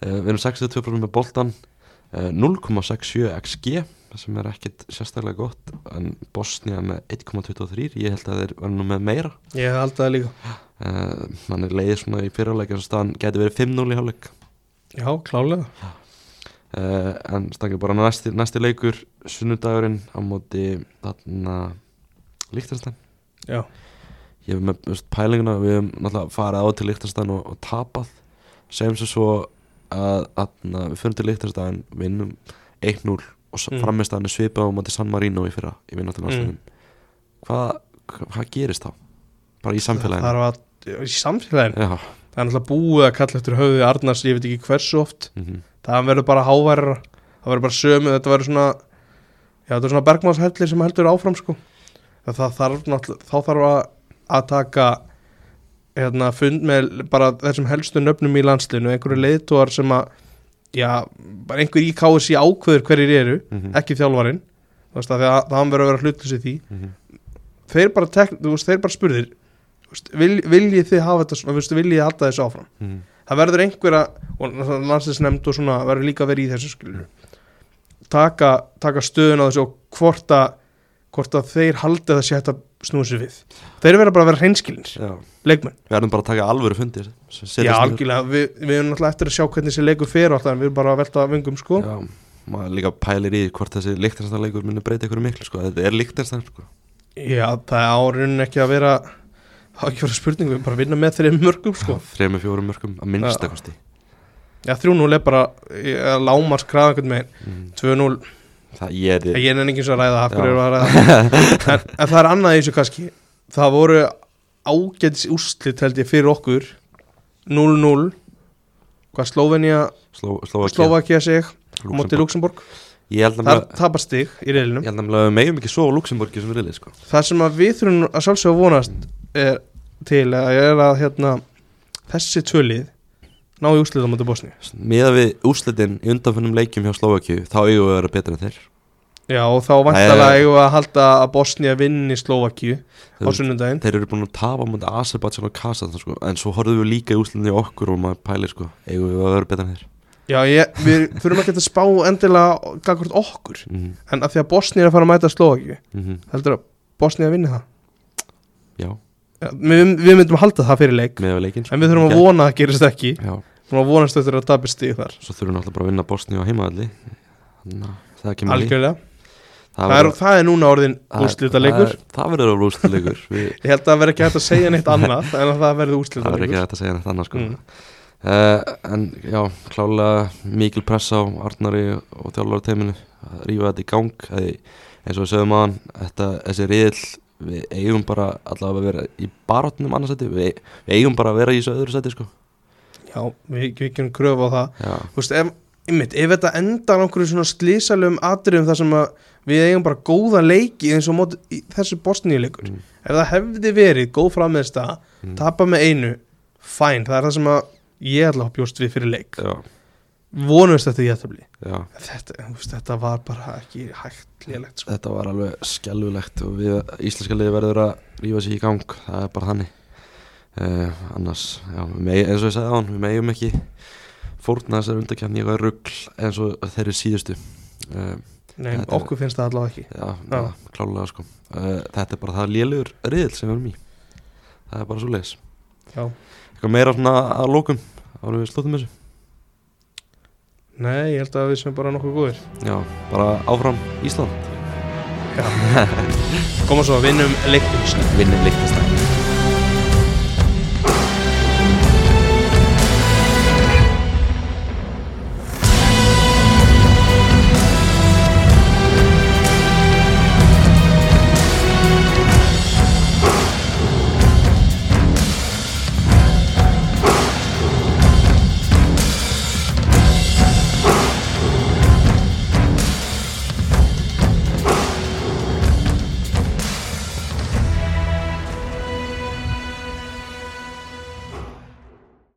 Uh, við erum 62% með boltan uh, 0,67 XG sem er ekkit sérstaklega gott en Bosnia með 1,23 ég held að þeir var nú með meira. Ég hef haldið það líka. Uh, mann er leiðið svona í fyrirleik eins og staðan geti verið 5-0 í hálfleik. Já, klálega uh, en stangið bara næsti, næsti leikur sunnudagurinn á móti Líktarstæn Já, ég hef með veist, pælinguna við hefum náttúrulega farið á til Líktarstæn og, og tapað segjum svo svo að, að við fyrir til Líktarstæn vinnum 1-0 og Mm. mm. framistæðan er svipað á móti San Marino í fyrra í vinnáttunarslunum Mm. hvað, hvað gerist þá? bara í samfélaginu það er að í samfélaginu, Já, það er náttúrulega búið að kalla eftir höfði Arnars, ég veit ekki hversu oft mm það verður bara háværara það verður bara sömu, þetta verður svona já, þetta svona bergmannshellir sem heldur áfram sko. Þarf þá þarf að, að taka hérna, fund með bara þessum helstu nöfnum í landslinu, einhverju leiðtóar sem að já, bara einhver í KSI ákveður hverjir eru, -hmm. ekki þjálfarinn þú veist, að það, það verður að vera hlutlust í því -hmm. þeir bara, tek, veist, þeir bara spurðir vil, viljið þið hafa þetta svona, viljið þið halda þessu áfram Mhm. það verður einhverja og landslisnefnd og svona verður líka verið í þessu skilur taka, taka stöðun á þessu og hvort að hvort að þeir haldi að það sé hægt að snúa sér við. Þeir verður bara að vera hreinskilins leikmenn, við erum bara að taka alvöru fundir já algjörlega. Við, við erum náttúrulega eftir að sjá hvernig þessi leikur fer alltaf en við erum bara að velta vöngum sko. Já, maður líka pælir í hvort þessi líktarstæðleikur muni breyta ykkur miklu sko. þetta er líktarstæð sko. já, það er árun ekki að vera það er ekki að vera spurning, við erum bara að vinna með þeirri mörgum sko. Þrejum með fjórum mörgum að minnsta Já. kosti. Já, 3-0 er bara lámars kraða einhvern veginn, mm. 2-0 það ég er ég er ekki eins og að ræða, að ræða. En, en það er annað í þessu kannski. Það voru ágætis úrslit held ég fyrir okkur. 0-0 hvað Slovenia Slovakia sig. Móti Luxemburg. Luxemburg ég held það tapar stig í reylinum ég held að við megum ekki svo Luxemburgi sem við riðli sko. það sem að við þurfum að sjálfsögja vonast er til að að hérna, þessi tvölið ná í úrslit á móti Bosni miða við úslitin í undanfunnum leikjum hjá Slóvakju þá eigum við að vera betur en þeir. Já og þá vantalega eigum við að halda að Bosnia vinni Slovakíu á sunnundaginn þeir eru búin að tapa mútið Azerbaijan og Kazakhstan sko. en svo horfum við líka í úslitin í okkur og maður pælir sko. eigum við að vera betur en þeir? Já ég, við þurfum ekki að spá endilega gagvart okkur. Mm en að því að Bosnia er að fara að mæta Slovakíu -hmm. heldur að Bosnia vinni það? Já, já, við, við myndum halda það fyrir leik. Leikin sko. en við þurfum að vona að gerist ekki. Já, að vonast eftir að tapir stig þar svo þurfum við náttúrulega bara að vinna Bosni á heimaðalli það kemur í. algjörlega það, verður- er, það er núna orðin það- úrslita leikur það, það verður við, ég held að það verði ekki hægt að segja neitt annað en að það verði úrslita það verður ekki hægt að segja neitt annað sko. Mm. uh, en já, klálega mikil pressa á Arnari og þjálfara teiminu að rífa þetta í gang að, eins og við sögum þetta, þessi riðil við eigum bara allavega að vera í baráttunum annarsætti, við, við eigum bara að vera í þessu öðru sætti sko. Já, við, gerum kröfu á það. Þú veist, ef, einmitt, ef þetta endar einhverju svona slísalum atriðum þar sem að við eigum bara góða leiki eins og móti, í þessu bosníuleikur. Mm. ef það hefði verið góð frammeðsta Mm. tapa með einu, fæn það er það sem að ég ætla að bjóst við fyrir leik. Já, vonumst þetta í jættabli já. Þetta, þú veist, þetta var bara ekki hægt lélegt sko. þetta var alveg skelvilegt og við íslenska liði verður að rífa sér í gang það er bara þannig uh, annars, já, megi, eins og ég sagði á hann við megum ekki fórna þessar undakefni eitthvað rugl eins og þeir eru síðustu. Uh, Nei, okkur finnst það allavega ekki. Já, Já. já. klálega sko. Uh, þetta er bara það lélugur riðil sem við erum í. Það er bara svo leiðis Já. eitthvað meira svona að lókum árum við slúttum þessu? Nei, ég held að við sem bara nokkuð góðir. Já, bara áfram Ísland. Koma svo vinnum leiknum vinnum líktast